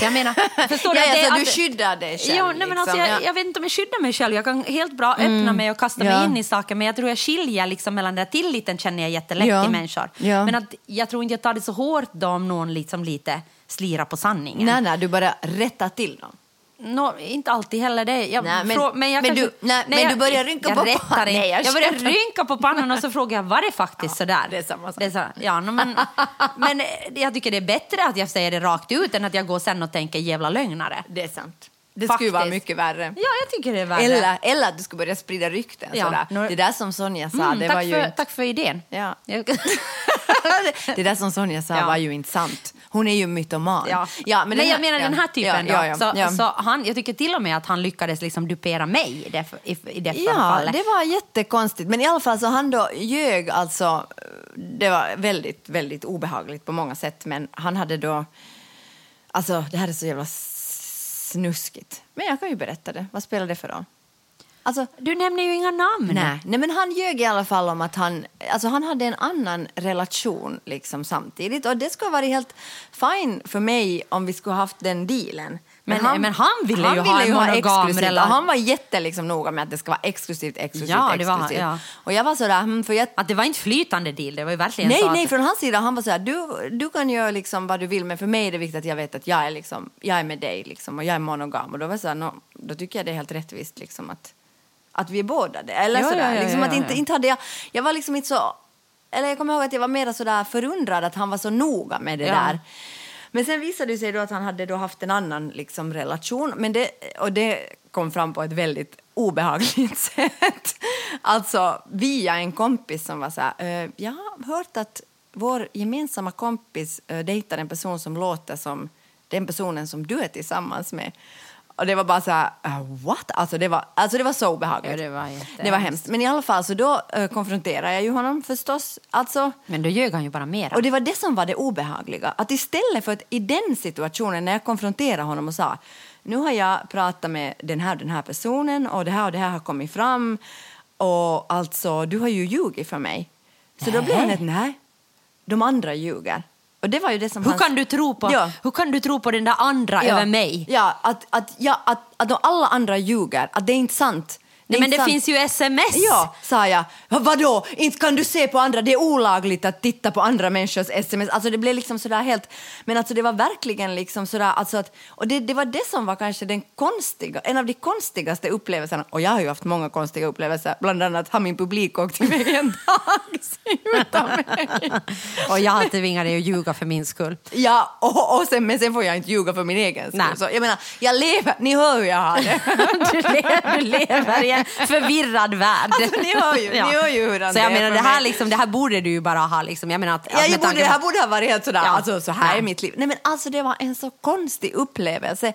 Jag menar, förstår Ja, du? ja, Det är så du skyddar dig själv, Jo, nej, men alltså, liksom, jag, ja. Mm. jag vet inte om jag skyddar mig själv. Jag kan helt bra öppna mig och kasta Ja. mig in i saker. Men jag tror jag skiljer liksom mellan den tilliten känner jag jättelätt Ja. till människor. Ja. Men att jag tror inte jag tar det så hårt då om någon liksom lite slirar på sanningen. Nej, nej, du bara rättar till dem. Nå, inte alltid heller det. Jag, Nej, men- men jag men kanske- du- nej, men jag, du börjar rynka jag på pannan. Nej, jag jag börjar rynka på pannan och så frågar jag, var det faktiskt sådär? det är samma sak. Det är så, ja, no, men, men eh, jag tycker det är bättre att jag säger det rakt ut än att jag går sen och tänker jävla lögnare. Det är sant. Det skulle vara Faktiskt. mycket värre. Ja, jag tycker det är värre. Eller, eller att du skulle börja sprida rykten. Ja, sådär. Det där som Sonja sa, Mm, det var ju för, inte... tack för idén. Ja. Det där som Sonja sa Ja. var ju inte sant. Hon är ju mytoman. Ja. Ja, men den jag här- menar den här typen då. så. Så han, jag tycker till och med att han lyckades liksom dupera mig i det, i, i det Ja, fallet. det var jättekonstigt. Men i alla fall så han då ljög alltså. Det var väldigt, väldigt obehagligt på många sätt. Men han hade då... Alltså det här är så jävla snuskigt. Men jag kan ju berätta det. Vad spelar det för roll? Alltså, Du nämner ju inga namn. Nej, nej, men han ljög i alla fall om att han, alltså han hade en annan relation liksom samtidigt. Och det skulle ha varit helt fine för mig om vi skulle ha haft den dealen. Men- men han ville ju ha en monogam Han var jätte liksom, noga med att det ska vara exklusivt, exklusivt, Ja, det var han, exklusivt. ja. Och jag var sådär, hmm, för jag... Att det var inte flytande deal, det var ju verkligen Nej, så nej, att, från hans sida, han var såhär, du, du kan göra liksom vad du vill, men för mig är det viktigt att jag vet att jag är, liksom, jag är med dig liksom, och jag är monogam. Och då var jag såhär, no, då tycker jag det är helt rättvist liksom att, att vi är båda det. Eller Ja, sådär, ja, liksom att inte, inte hade jag, jag var liksom inte så, eller jag kommer ihåg att jag var mer sådär förundrad att han var så noga med det där. Men sen visade det sig då att han hade då haft en annan liksom, relation. Men det, och det kom fram på ett väldigt obehagligt sätt. Alltså via en kompis som var så här, "Eh, jag har hört att vår gemensamma kompis eh, dejtar en person som låter som den personen som du är tillsammans med. Och det var bara så här, "Uh, what? Alltså det var, alltså det var så obehagligt. Ja, det var det var hemskt. Men i alla fall så då uh, konfronterade jag ju honom förstås. Alltså, Men då ljög han ju bara mera. och det var det som var det obehagliga. Att istället för att i den situationen när jag konfronterade honom och sa nu har jag pratat med den här den här personen och det här och det här har kommit fram och alltså du har ju ljugit för mig. Så då blev han ett nej, de andra ljuger. Och det var ju det som hur, hans- kan du tro på, Ja. hur kan du tro på den där andra Ja. över mig? Ja, att, att, ja, att, att alla andra ljuger, att det är inte sant. Nej, men det sant. finns ju sms. Ja, sa jag. Vadå? Inte kan du se på andra? Det är olagligt att titta på andra människors sms. Alltså det blev liksom sådär helt... Men alltså det var verkligen liksom sådär... Alltså att, och det, det var det som var kanske den konstiga, en av de konstigaste upplevelserna. Och jag har ju haft många konstiga upplevelser. Bland annat har min publik åkt iväg en taxi utan mig. Och jag har tvingat dig att ljuga för min skull. Ja, och, och sen, men sen får jag inte ljuga för min egen skull. Nej. Så jag menar, jag lever, ni hör hur jag har det. Du lever, du lever en förvirrad värld. Alltså, ni hör ju- ni hör ju hur han Så jag det menar, det här, liksom, det här borde du ju bara ha. Liksom. Jag menar att, Ja, att jag borde, det här borde ha varit helt sådär, Ja. alltså så här Nej. är mitt liv. Nej men alltså det var en så konstig upplevelse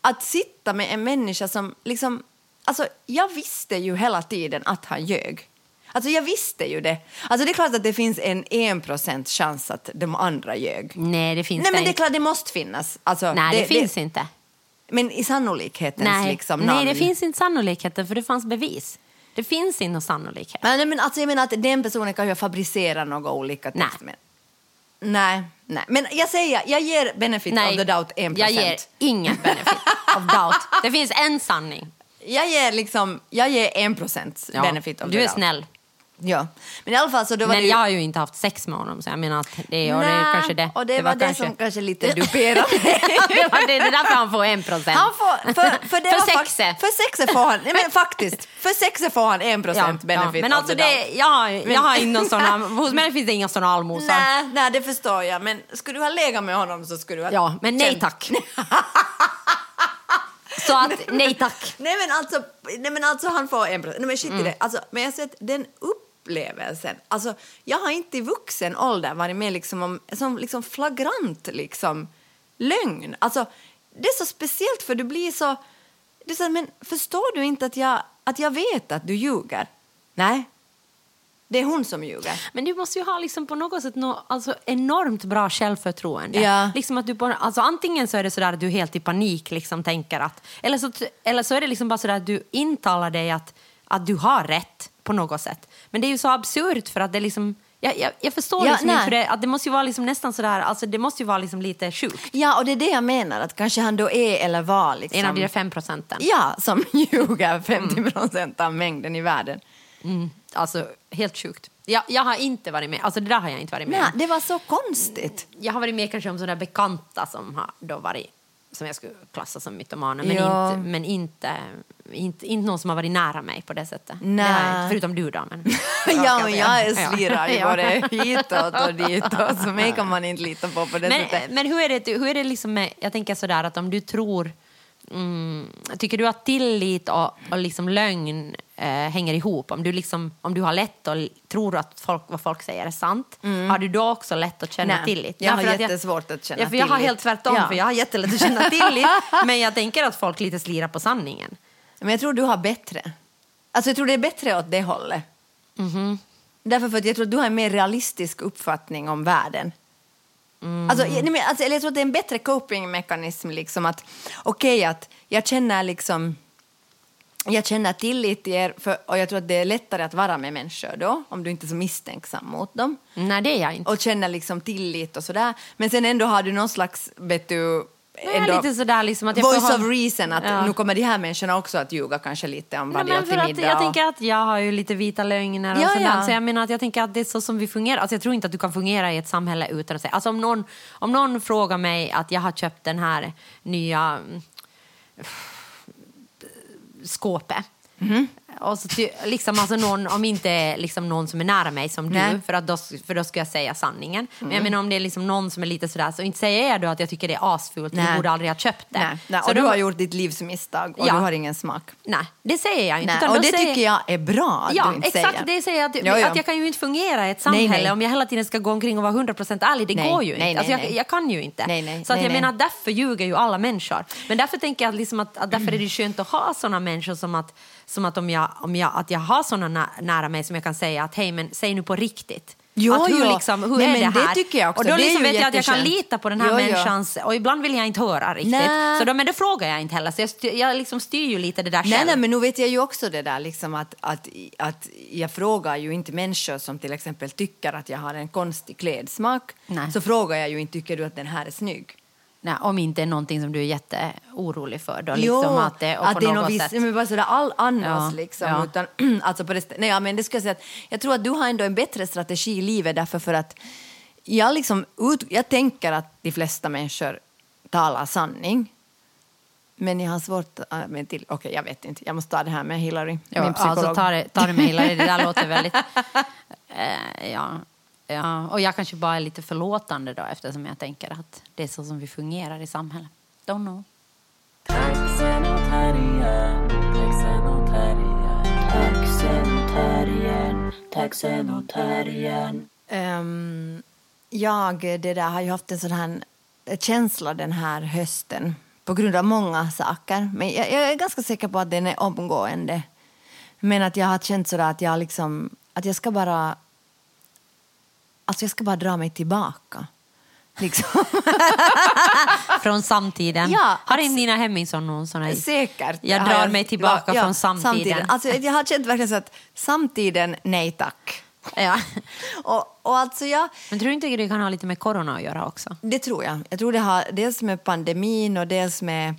att sitta med en människa som liksom alltså, jag visste ju hela tiden att han ljög. Alltså jag visste ju det. Alltså det är klart att det finns en 1% chans att de andra ljög. Nej, det finns Nej det men det är inte. klart, det måste finnas. Alltså, Nej, det, finns inte. Men i sannolikhetens Nej, liksom nej, namn. det finns inte sannolikheten för det fanns bevis. Det finns inte någon sannolikhet. Men, nej, men alltså jag menar att den personen kan ju fabricera några olika Nej. texter. Men, nej, nej. Men jag säger, jag ger benefit of the doubt 1%. jag ger ingen benefit of doubt. Det finns en sanning. Jag ger liksom, jag ger 1% Ja, benefit of du the är doubt. snäll. Ja. Men i alla fall så då var Men det ju... jag har ju inte haft sex med honom så jag menar att det, och det är kanske det. och det, var det kanske... som kanske lite duperade. det, var det, det är därför han får en procent. Han får, för, för, det För sexet. För sexet får han, nej men faktiskt, för sexet får han 1% benefit Men of alltså the doubt. det, jag, har, jag har någon såna, hos mig finns det inga såna allmosor. Nej, nej, det förstår jag. Men skulle du ha legat med honom så skulle du ha... Ja, men nej tack. Så att nej tack. Nej men alltså, nej, men alltså han får en procent. Nej, men shit Mm. i det. Alltså, men jag har sett den upplevelsen. Alltså, jag har inte i vuxen ålder varit med liksom om som liksom flagrant liksom, lögn. Alltså, det är så speciellt för du blir så... Är så men förstår du inte att jag, att jag vet att du ljuger? Nej. Det är hon som ljuger. Men du måste ju ha liksom på något sätt nå, alltså enormt bra självförtroende. Ja. Liksom att du bara, alltså antingen så är det sådär att du helt i panik liksom tänker att... Eller så, eller så är det liksom bara sådär att du intalar dig att, att du har rätt på något sätt. Men det är ju så absurt för att det liksom... Jag, jag, jag förstår Ja, liksom nej. inte för det, att det måste ju vara liksom nästan sådär, alltså det måste ju vara liksom lite sjukt. Ja, och det är det jag menar. Att kanske han då är eller var liksom... En av de där fem procenten. Ja, som ljuger 50 procent av mängden i världen. Alltså helt sjukt. Jag, jag har inte varit med, alltså det där har jag inte varit med Nej, det var så konstigt. Jag har varit med kanske om sådana bekanta som har då varit som jag skulle klassa som mytomaner men, Ja. inte, men inte, inte, inte någon som har varit nära mig på det sättet. Nej. Det förutom du då. Men, Ja, men jag är slirar Ja. både hitåt och ditåt, så mig kan man inte lita på på det Men, sättet. men hur är det, hur är det liksom med, jag tänker sådär att om du tror Mm, tycker du att tillit och, och liksom lögn eh, hänger ihop? Om du, liksom, om du har lätt och tror att folk, vad folk säger är sant, har du då också lätt att känna Nej, tillit? jag har för att jättesvårt att känna ja, för Jag har tillit. helt tvärtom, Ja. för jag har jättelätt att känna tillit. men jag tänker att folk lite slirar på sanningen. Men jag tror du har bättre. Alltså jag tror det är bättre åt det hållet. Mhm. Därför för att jag tror att du har en mer realistisk uppfattning om världen. Mm. Alltså, nej, men, alltså, eller jag tror att det är en bättre copingmekanism. Liksom att, okej, att jag känner liksom... Jag känner tillit till er för, och jag tror att det är lättare att vara med människor då, om du inte är så misstänksam mot dem. Nej, det är jag inte. Och känner liksom tillit och sådär. Men sen ändå har du någon slags, vet du, ändå lite sådär liksom att jag voice of reason, att Ja. nu kommer de här människorna också att ljuga kanske lite om vad de åt till middag. jag och- tänker att jag har ju lite vita lögner och Ja, sådär. ja. Så jag menar att jag tänker att det är så som vi fungerar. Alltså jag tror inte att du kan fungera i ett samhälle utan att säga... Alltså om någon, om någon frågar mig att jag har köpt den här nya mm, skåpet. Mhm. Och så ty, liksom alltså någon, om inte liksom någon som är nära mig som Nej. Du, för, att då, för då ska jag säga sanningen. Men jag menar om det är liksom någon som är lite sådär, så inte säger jag då att jag tycker det är asfult, Nej. du borde aldrig ha köpt det. Nej, nej, Så och du har gjort ditt livs misstag och Ja. du har ingen smak. Nej, det säger jag inte. Nej, och det säger- tycker jag är bra att Ja, du inte exakt. säger. Det säger jag att, Jo, jo. att jag kan ju inte fungera i ett Nej, samhälle nej. om jag hela tiden ska gå omkring och vara 100% ärlig. Det Nej, går ju nej, inte. Alltså nej, jag, nej. jag kan ju inte. Nej, nej, så att nej, jag nej. menar, därför ljuger ju alla människor. Men därför tänker jag att, liksom att, att därför är det skönt att ha såna människor som att, som att om jag, om jag, att jag har såna nä, nära mig som jag kan säga att hej, men säg nu på riktigt. Jo, att hur jo. liksom, hur Nej, är det det här? tycker jag också. Och då Det liksom vet jag att jag kan lita på den här Jo, människans... Och ibland vill jag inte höra riktigt. Nej. Så då, men det frågar jag inte heller. Så jag, styr, jag liksom styr ju lite det där Nej, själv. nej, men nu vet jag ju också det där liksom att, att, att jag frågar ju inte människor som till exempel tycker att jag har en konstig klädsmak. Nej. Så frågar jag ju inte, tycker du att den här är snygg? Nej, om inte någonting som du är jätteorolig för. Då, liksom att det, och att det är något visst, men bara sådär all annars Ja, liksom. ja. Utan, alltså på det, nej, men det ska jag säga att jag tror att du har ändå en bättre strategi i livet därför för att jag, liksom, ut, jag tänker att de flesta människor talar sanning. Men jag har svårt äh, med till... Okej, jag vet inte. Jag måste ta det här med Hillary, Ja, min psykolog. alltså, ta det, ta det med Hillary, det där låter väldigt... Eh, ja, ja, och jag kanske bara är lite förlåtande då eftersom jag tänker att det är så som vi fungerar i samhället. Don't know. Ehm, jag det där, har ju haft en sån här känsla den här hösten på grund av många saker. Men jag, jag är ganska säker på att den är omgående. Men att jag har känt sådär att jag liksom, att jag ska bara, alltså jag ska bara dra mig tillbaka. Liksom. Från samtiden. Ja, har inte Nina Hemmingsson någon sån här? Säkert. Jag drar mig tillbaka Ja, från samtiden. Alltså, jag har känt verkligen så att samtiden, nej tack. Ja. Och, och alltså jag, Men tror du inte det kan ha lite med corona att göra också? det tror jag. Jag tror det har dels med pandemin och dels med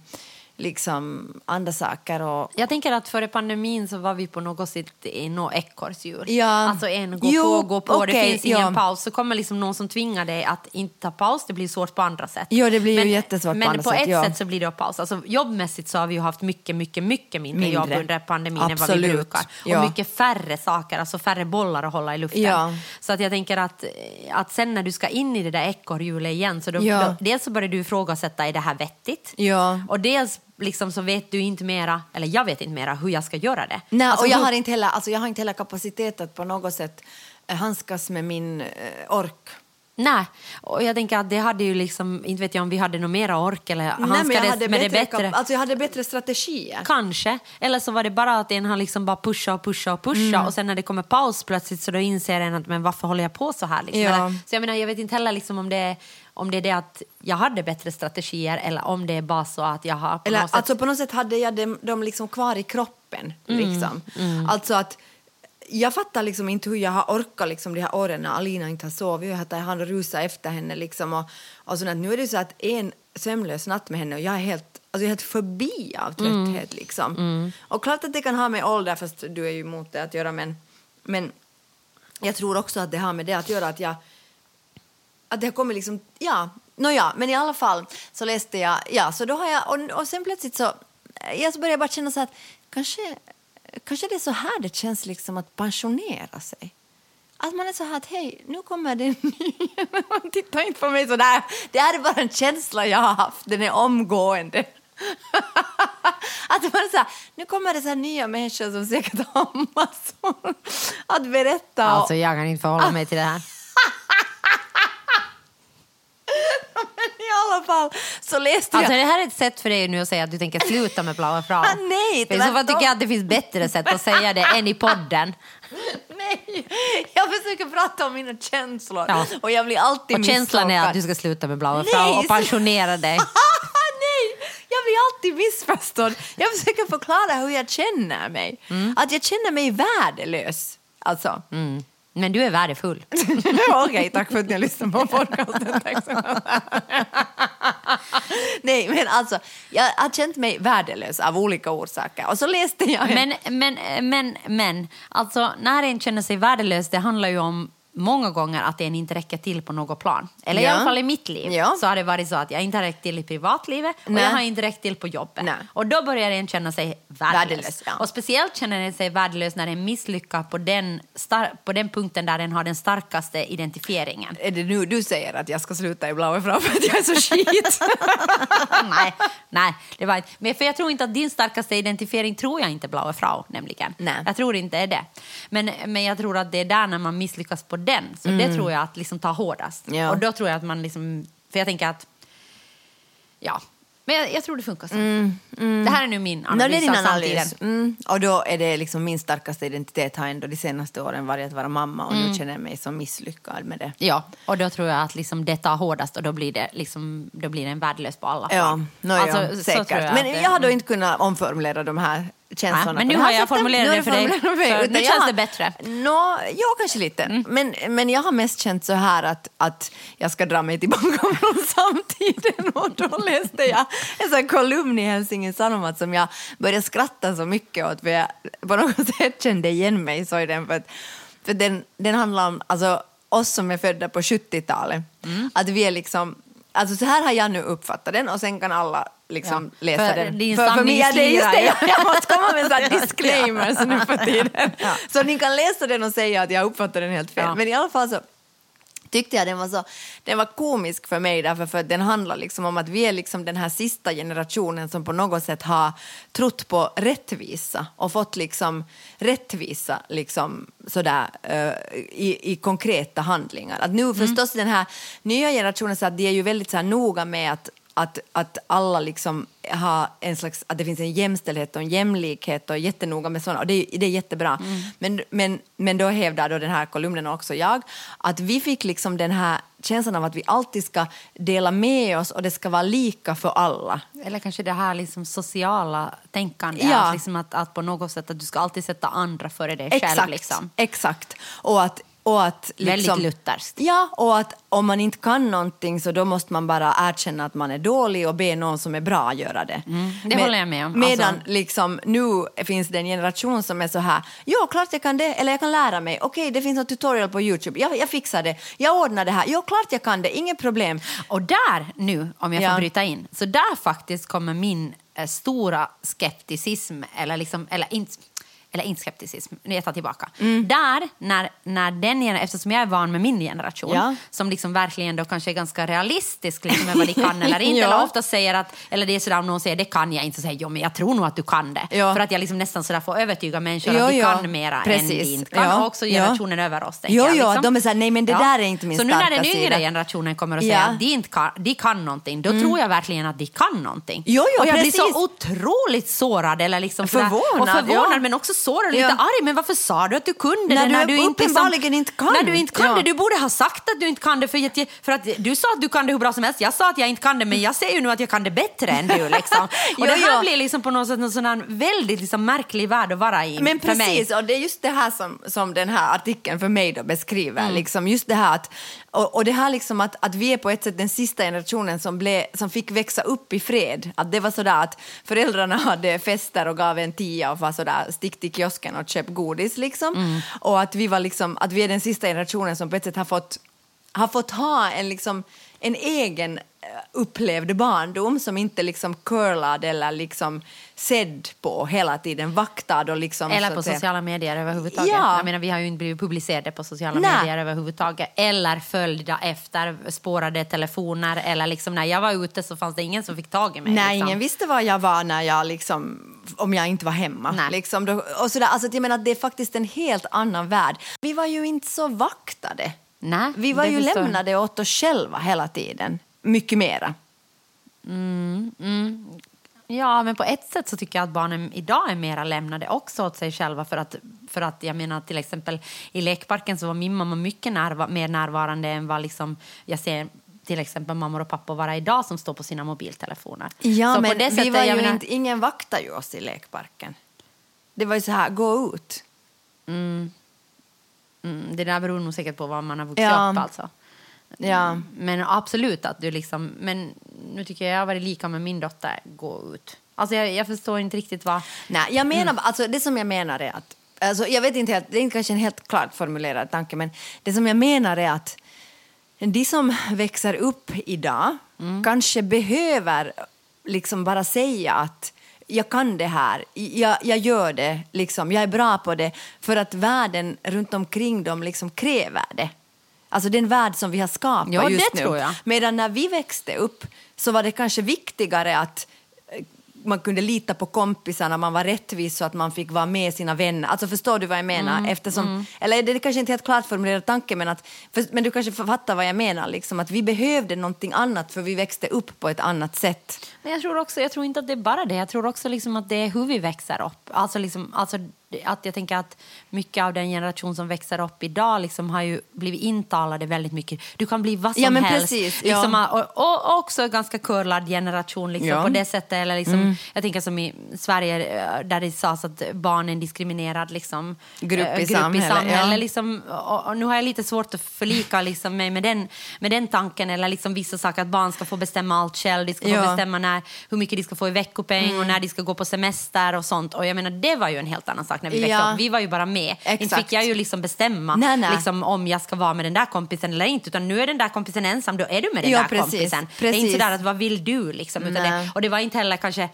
liksom andra saker. Och, Jag tänker att före pandemin så var vi på något sätt i något ekorrhjul. Ja. Alltså en gå Jo, på, gå på, det okej, finns ingen ja. paus. Så kommer liksom någon som tvingar dig att inte ta paus, det blir svårt på andra sätt. Jo, det blir ju jättesvårt på men andra på sätt, ett ja. sätt så blir det paus. Alltså jobbmässigt så har vi ju haft mycket, mycket, mycket mindre, Mindre. jobb under pandemin än vad vi Absolut, brukar. Och ja. mycket färre saker, alltså färre bollar att hålla i luften. Ja. Så att jag tänker att, att sen när du ska in i det där ekorrhjulet igen så då, Ja. då, dels så börjar du ifrågasätta, är det här vettigt? Ja. Och dels liksom så vet du inte mera, eller jag vet inte mera hur jag ska göra det. Nej, Alltså, och jag hur- har, inte heller, alltså jag har inte heller kapacitet att på något sätt eh, handskas med min eh, ork. Nej, och jag tänker att det hade ju liksom, inte vet jag om vi hade någon mera ork eller Nej, men jag handskades hade med det bättre, bättre. kap- alltså jag hade bättre strategier. Kanske. Eller så var det bara att en har liksom bara pushat och pushat och pushat Mm. och sen när det kommer paus plötsligt så då inser en att men varför håller jag på så här? Liksom? Ja. Eller, så jag menar, jag vet inte heller liksom om det, om det är det att jag hade bättre strategier eller om det är bara så att jag har på Eller, något sätt... alltså på något sätt hade jag dem, dem liksom kvar i kroppen. Liksom. Alltså att jag fattar liksom inte hur jag har orkat liksom de här åren när Alina inte har sovit. Jag har han rusat efter henne liksom och, och sånt. Nu är det så att en sömnlös natt med henne och jag är helt Alltså jag är helt förbi av trötthet. Liksom. Och klart att det kan ha med ålder, fast du är ju emot det att göra, men, men jag tror också att det har med det att göra att jag att det har kommit liksom, ja, nåja, men i alla fall så läste jag, ja, så då har jag, och, och sen plötsligt så, jag så började jag bara känna så att kanske, kanske det är så här det känns liksom att pensionera sig. Att man är så här att hej, nu kommer det en ny. Titta inte på mig så där. Det här är bara en känsla jag har haft, den är omgående. att man är så här, nu kommer det så här nya människor som säkert har massor att berätta. Alltså jag kan inte förhålla mig till det här. Men i alla fall så läste Alltså jag... det här är ett sätt för dig nu att säga att du tänker sluta med Blaue Frau. Ah, nej, För I så fall tycker jag att det finns bättre sätt att säga det än i podden. Nej, jag försöker prata om mina känslor Ja. och jag blir alltid Och känslan är att du ska sluta med Blaue Nej, Frau och pensionera dig. Jag blir alltid missförstådd. Jag försöker förklara hur jag känner mig. Att jag känner mig värdelös. Alltså. Mm. Men du är värdefull. Okej, tack för att ni har lyssnat på podcasten. Tack så mycket. Nej, men alltså, jag har känt mig värdelös av olika orsaker. Och så läste jag... en- Men, men, men, men, alltså när en känner sig värdelös, det handlar ju om många gånger att en inte räcker till på något plan. Eller i Ja. alla fall i mitt liv Ja. så har det varit så att jag inte har räckt till i privatlivet och Nej. jag har inte räckt till på jobbet. Nej. Och då börjar en känna sig värdelös. Värdelös, ja. Och speciellt känner en sig värdelös när en misslyckas på den, på den punkten där den har den starkaste identifieringen. Är det nu du säger att jag ska sluta i Blaue Frau för att jag är så skit? nej, nej, det var inte. Men för jag tror inte att din starkaste identifiering tror jag inte Blaue Frau nämligen. Nej. Jag tror inte det är det. Men, men jag tror att det är där när man misslyckas på den. Så det tror jag att liksom tar hårdast. Mm. Ja. Och då tror jag att man liksom, för jag tänker att, ja. Men jag, jag tror det funkar så. Det här är nu min Mm, No, det är analys din analys. Mm. Och då är det liksom min starkaste identitet har ändå de senaste åren varit att vara mamma och Mm. nu känner jag mig så misslyckad med det. Ja, och då tror jag att liksom det tar hårdast och då blir det, liksom, då blir det en värdelös på alla Ja, plan. no, Alltså, ja säkert. jag Men jag har då inte kunnat omformulera de här känslorna. Men nu har jag formulerat det för dig, mig, nu känns det bättre. Nå, ja, kanske lite. Men, men jag har mest känt så här att, att jag ska dra mig tillbaka från samtiden och då läste jag en sån kolumn i Helsingin Sanomat som jag började skratta så mycket åt för jag på något sätt kände igen mig så i den för, att, för den, den handlar om alltså, oss som är födda på 70-talet. Mm. Att vi är liksom Alltså så här har jag nu uppfattat den och sen kan alla liksom Ja, läsa den. din för, för mig är det just det, jag, jag måste komma med så här disclaimers nu för tiden. Ja. Så ni kan läsa den och säga att jag uppfattar den helt fel. Men i alla fall så tyckte jag den var så den var komisk för mig därför för den handlar liksom om att vi är liksom den här sista generationen som på något sätt har trott på rättvisa och fått liksom rättvisa liksom sådär eh, i, i konkreta handlingar. Att nu förstås den här nya generationen så att de är ju väldigt så här noga med att att, att alla liksom har en slags, att det finns en jämställdhet och en jämlikhet och är jättenoga med sådana, och det, är- det är jättebra. Mm. Men, men, men då hävdar då den här kolumnen och också jag att vi fick liksom den här känslan av att vi alltid ska dela med oss och det ska vara lika för alla. Eller kanske det här liksom sociala tänkandet, Ja. liksom att, att på något sätt att du ska alltid sätta andra före dig själv. Exakt, Liksom. exakt. Och att, och att Väldigt liksom, lutherskt. Ja, och att om man inte kan någonting så då måste man bara erkänna att man är dålig och be någon som är bra göra det. Mm, det håller jag med om. Medan Alltså- liksom, nu finns det en generation som är så här, ja klart jag kan det, eller jag kan lära mig, okej det finns en tutorial på Youtube, jag, jag fixar det, jag ordnar det här, ja klart jag kan det, inget problem. Och där nu, om jag Ja. får bryta in, så där faktiskt kommer min eh, stora skepticism, eller, liksom, eller inte eller inte skepticism, nu jag tar tillbaka. Mm. Där, när, när den eftersom jag är van med min generation, Ja. som liksom verkligen då kanske är ganska realistisk liksom, med vad de kan eller inte, Ja. eller ofta säger att, eller det är sådär om någon säger det kan jag inte, så säger jag, men jag tror nog att du kan det. Ja. För att jag liksom nästan sådär får övertyga människor att de kan mera än Precis. de inte kan. Och också generationen över oss. Jo, jag, liksom. de är såhär, nej men det där är inte min Så nu när den yngre sida. generationen kommer och säger att de, inte kan, de kan någonting, då tror jag verkligen att de kan någonting. Jo, jo, och jag precis. blir så otroligt sårad, eller liksom sådär- Förvånad, och förvånad men också sårad och lite Ja. arg. Men varför sa du att du kunde När det? du när du inte, uppenbarligen inte kan. När du inte kan Ja. det. Du borde ha sagt att du inte kan det. För att, för att du sa att du kan det hur bra som helst. Jag sa att jag inte kan det, men jag ser ju nu att jag kan det bättre än du. Liksom. Och Jo, det här jo. blir liksom på något sätt en sån väldigt liksom märklig värld att vara i. Men precis, och det är just det här som, som den här artikeln för mig då beskriver. Mm. Liksom just det här att, och, och det här liksom att, att vi är på ett sätt den sista generationen som, blev, som fick växa upp i fred. Att det var sådär att föräldrarna hade fester och gav en tia och var sådär stick till kiosken och köp godis liksom. Mm. Och att vi, var liksom, att vi är den sista generationen som på ett sätt har fått, har fått ha en, liksom, en egen upplevd barndom som inte liksom curlad eller liksom sedd på hela tiden, vaktad och liksom... Eller på sociala medier överhuvudtaget. Ja. Jag menar, vi har ju inte blivit publicerade på sociala Nej. medier överhuvudtaget. Eller följda efter spårade telefoner. Eller liksom när jag var ute så fanns det ingen som fick tag i mig. Nej, liksom. ingen visste var jag var när jag liksom, om jag inte var hemma. Nej. Liksom, då, och sådär. Alltså, jag menar, det är faktiskt en helt annan värld. Vi var ju inte så vaktade. Nej, Vi var ju förstår lämnade åt oss själva hela tiden. Mycket mera. Ja, men på ett sätt så tycker jag att barnen idag är mera lämnade också åt sig själva. För att, för att jag menar till exempel i lekparken så var min mamma mycket närva- mer närvarande än vad liksom jag ser till exempel mammor och pappor vara idag som står på sina mobiltelefoner. Ja, så men vi sättet, var ju menar- inte, ingen vaktade ju oss i lekparken. Det var ju så här, gå ut. Mm, det där beror nog säkert på var man har vuxit Ja. upp alltså. Ja. Men absolut att du liksom, men nu tycker jag jag har varit lika med min dotter, gå ut. Alltså jag, jag förstår inte riktigt vad... Nej, jag menar, alltså, det som jag menar är att, alltså, jag vet inte helt, det är kanske en helt klart formulerad tanke, men det som jag menar är att de som växer upp idag kanske behöver liksom bara säga att jag kan det här, jag, jag gör det, liksom, jag är bra på det, för att världen runt omkring dem liksom kräver det. Alltså den värld som vi har skapat Ja, just nu. Medan när vi växte upp så var det kanske viktigare att eh, man kunde lita på kompisarna, man var rättvis så att man fick vara med sina vänner. Alltså förstår du vad jag menar? Mm, Eftersom, Eller det är kanske inte helt klart formulerad tanke men, att, för, men du kanske fattar vad jag menar. Liksom, att vi behövde någonting annat för vi växte upp på ett annat sätt. Men jag tror också, jag tror inte att det är bara det. Jag tror också liksom att det är hur vi växer upp. Alltså liksom, alltså att jag tänker att mycket av den generation som växer upp idag liksom har ju blivit intalade väldigt mycket. Du kan bli vad som Ja, men helst. precis, ja. liksom, och, och också en ganska curlad generation liksom, Ja. Mm. på det sättet. Eller liksom, Jag tänker som i Sverige eh, där det sades att barn är en diskriminerad liksom, Grupp i eh, samhället, ja. liksom, och, och nu har jag lite svårt att förlika liksom, mig med den, med den tanken. Eller liksom vissa saker att barn ska få bestämma allt själv. De ska få Ja. Mm. bestämma när, hur mycket de ska få i veckopeng och när de ska gå på semester och sånt. Och jag menar, det var ju en helt annan sak när vi växte Ja. upp. Vi var ju bara med. Inte Exakt. fick jag ju liksom bestämma Nej, nej. Liksom, om jag ska vara med den där kompisen eller inte. Utan nu är den där kompisen ensam, då är du med den Ja, där precis, kompisen. Det är inte precis. sådär att vad vill du liksom. Det, och det var inte heller kanske eh,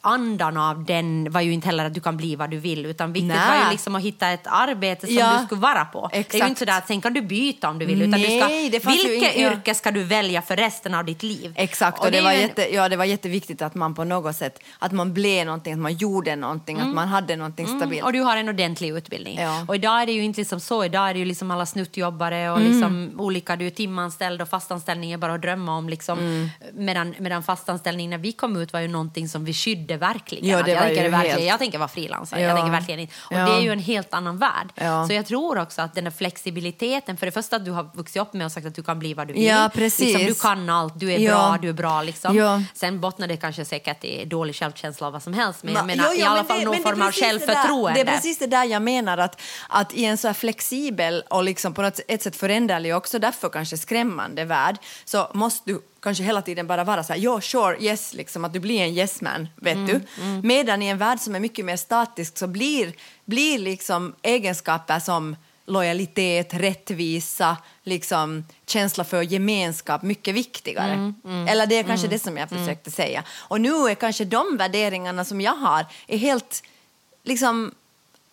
andan av den var ju inte heller att du kan bli vad du vill. Utan viktigt Nej. var ju liksom att hitta ett arbete som Ja. du skulle vara på. Det är ju Exakt. inte sådär att sen kan du byta om du vill. Utan Nej, du det ska, vilket ja. yrke ska du välja för resten av ditt liv? Exakt, och, det, är var en- jätte, ja, det var jätteviktigt att man på något sätt, att man blev någonting, att man gjorde någonting, Mm. att man hade någonting stabilt. Och du har en ordentlig utbildning. Ja. Och idag är det ju inte liksom så. Idag är det ju liksom alla snuttjobbare och Mm. liksom olika. Du är timanställd och fastanställning är bara att drömma om. Liksom. Mm. Medan, medan fastanställning när vi kom ut var ju någonting som vi skydde verkligen. Ja, det jag, tänker verkligen helt- jag tänker vara frilansare. Ja. Jag tänker verkligen inte. Och Ja. det är ju en helt annan värld. Ja. Så jag tror också att den där flexibiliteten, för det första att du har vuxit upp med och sagt att du kan bli vad du vill. Ja, precis. Liksom, du kan allt, du är bra, du är bra. Liksom. Sen bottnar det kanske säkert i dålig självkänsla och vad som helst. Men jag menar jo, jo, i alla men fall det- någon form av precis självförtroende. Det är precis det där jag menar, att, att i en så här flexibel och liksom på något ett sätt föränderlig och också därför kanske skrämmande värld så måste du kanske hela tiden bara vara så här, ja, sure, yes, liksom att du blir en yes man, vet Mm, du. Medan i en värld som är mycket mer statisk så blir, blir liksom egenskaper som lojalitet, rättvisa, liksom känsla för gemenskap mycket viktigare. Mm, Eller det är kanske det som jag försökte säga. Och nu är kanske de värderingarna som jag har är helt liksom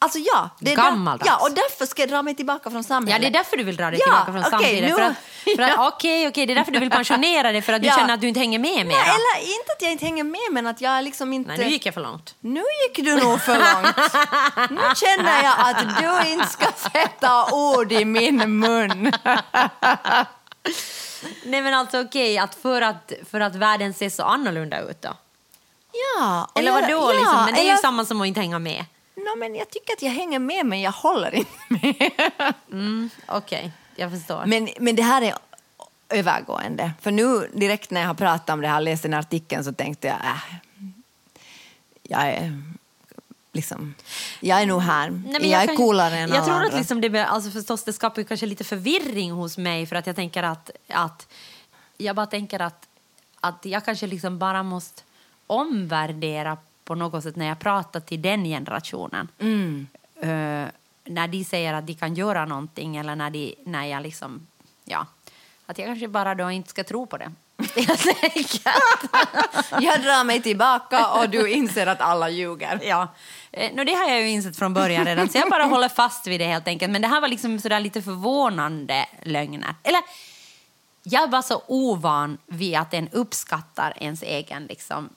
Alltså ja, det är där- Gammaldags. ja, och därför ska jag dra mig tillbaka från samhället. Ja, det är därför du vill dra dig Ja, tillbaka från okej, samtiden. nu- För att, för att. Okej, okej, det är därför du vill pensionera dig, för att du Ja. känner att du inte hänger med mer. Nej, eller inte att jag inte hänger med, men att jag liksom inte... Nej, nu gick jag för långt. Nu gick du nog för långt. Nu känner jag att du inte ska sätta ord i min mun. Nej, men alltså okej, att för, att för att världen ser så annorlunda ut då? Ja, Eller jag- vadå? ja, liksom? Men det är ju samma som att inte hänga med. No, men jag tycker att jag hänger med, men jag håller inte med. Okej, jag förstår. Men, men det här är övergående. För nu direkt när jag har pratat om det här, läst den här artikeln, så tänkte jag, äh, jag är liksom, jag är nog här. Nej, men jag, är kan- coolare än Jag alla tror att andra. liksom det, alltså förstås, det skapar kanske lite förvirring hos mig för att jag tänker att, att jag bara tänker att, att jag kanske liksom bara måste omvärdera på något sätt när jag pratar till den generationen. Mm. Eh, när de säger att de kan göra någonting eller när, de, när jag liksom, ja, att jag kanske bara då inte ska tro på det. Helt enkelt. Jag drar mig tillbaka och du inser att alla ljuger. Ja, eh, no, det har jag ju insett från början redan, så jag bara håller fast vid det helt enkelt. Men det här var liksom sådär lite förvånande lögner. Eller, jag var så ovan vid att en uppskattar ens egen, liksom,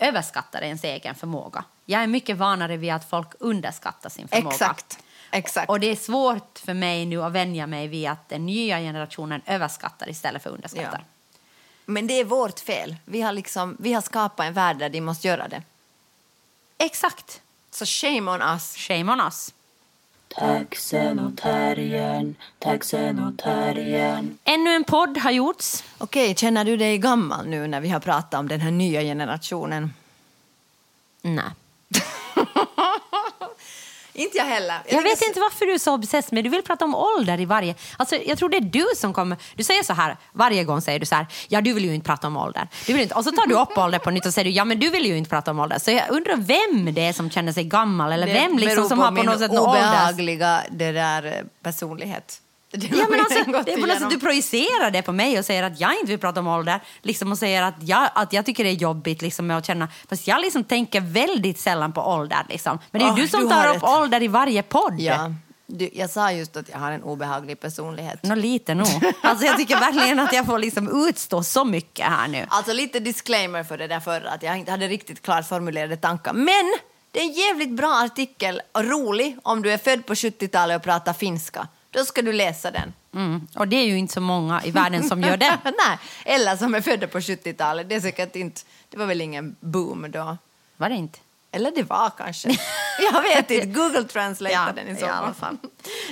överskattar ens egen förmåga. Jag är mycket vanare vid att folk underskattar sin förmåga. Exakt. Exakt. Och det är svårt för mig nu att vänja mig vid att den nya generationen överskattar istället för underskattar. Men det är vårt fel. Vi har, liksom, vi har skapat en värld där de måste göra det. Exakt. Så shame on us. Shame on us. Taxen och terriern, taxen och terriern. Ännu en podd har gjorts. Okej, känner du dig gammal nu när vi har pratat om den här nya generationen? Nej. Inte jag heller. Jag tycker vet inte varför du är så obsess med Du vill prata om ålder i varje... Alltså, jag tror det är du som kommer... Du säger så här, varje gång säger du så här, ja du vill ju inte prata om ålder. Du vill inte. Och så tar du upp ålder på nytt och säger du, ja men du vill ju inte prata om ålder. Så jag undrar vem det är som känner sig gammal eller Det vem liksom beror som på har på min något sätt någon obehagliga det där, eh, personlighet. Ja, men alltså, det är på något sätt, du projicerar det på mig och säger att jag inte vill prata om ålder. Liksom och säger att jag, att jag tycker det är jobbigt liksom, med att känna... Fast jag liksom tänker väldigt sällan på ålder. Liksom. Men det är Åh, du som du tar upp rätt. ålder i varje podd. Ja, du, jag sa just att jag har en obehaglig personlighet. Nå, lite nog. Alltså, jag tycker verkligen att jag får liksom utstå så mycket här nu. Alltså lite disclaimer för det där förra, att jag inte hade riktigt klart formulerade tankar. Men det är en jävligt bra artikel och rolig om du är född på 70-talet och pratar finska. Då ska du läsa den. Mm. Och det är ju inte så många i världen som gör det. Nej, eller som är födda på 70-talet. Det är säkert inte, det var väl ingen boom då. Var det inte? Eller det var kanske. Jag vet inte. Google translate Ja, den i så fall. fall.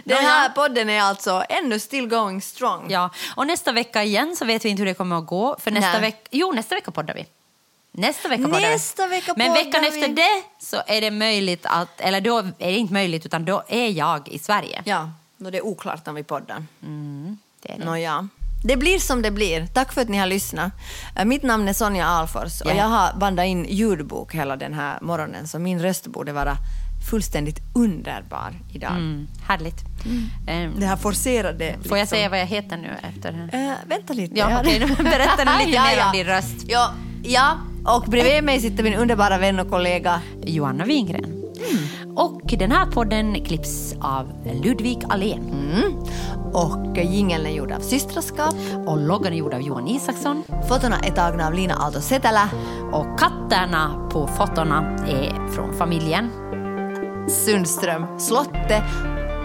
Den här podden är alltså ännu still going strong. Ja. Och nästa vecka igen så vet vi inte hur det kommer att gå. För nästa vecka... Jo, nästa vecka poddar vi. Nästa vecka poddar. Nästa vecka Men veckan vi. efter det så är det möjligt att... Eller då är det inte möjligt, utan då är jag i Sverige. Ja, då det är oklart om vi poddar. Det är det. Nåja. Det blir som det blir. Tack för att ni har lyssnat. Eh, Mitt namn är Sonja Alfors och Ja. jag har bandat in ljudbok hela den här morgonen så min röst borde vara fullständigt underbar idag. Mm, härligt. Ehm, Det här forcerade... Får jag liksom- säga vad jag heter nu efter? Eh, vänta lite. Ja, okej, nu lite Ja, mer ja. om din röst. Ja, ja, och bredvid mig sitter min underbara vän och kollega. Joanna Wingren. Och den här podden klipps av Ludvig Alén. Mm. Och jingeln är gjord av Systraskap. Och loggan är gjord av Johan Isaksson. Fotona är tagna av Lina Aalto Setälä. Och katterna på fotona är från familjen. Sundström Slotte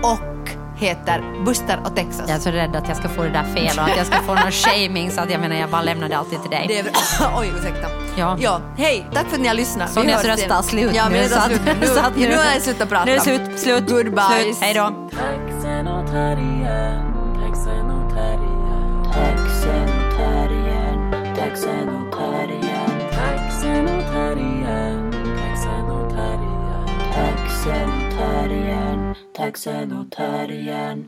och heter Buster och Texas. Jag är så rädd att jag ska få det där fel och att jag ska få någon shaming så att jag menar jag bara lämnar det alltid till dig. Det är bra. Oj, ursäkta. Ja. ja. Hej, tack för att ni har lyssnat. Vi Sonjas röst tar slut ja, nu, så att- slut nu. Nu, så att nu, nu- har jag slutat prata. Nu är det slut, slut, Goodbye. slut. Hej då. Taxen åt här igen, taxen åt här igen. Taxen åt här igen, taxen åt här igen. Taxen åt här igen, taxen åt här igen. Taxen åt här igen, taxen åt här igen.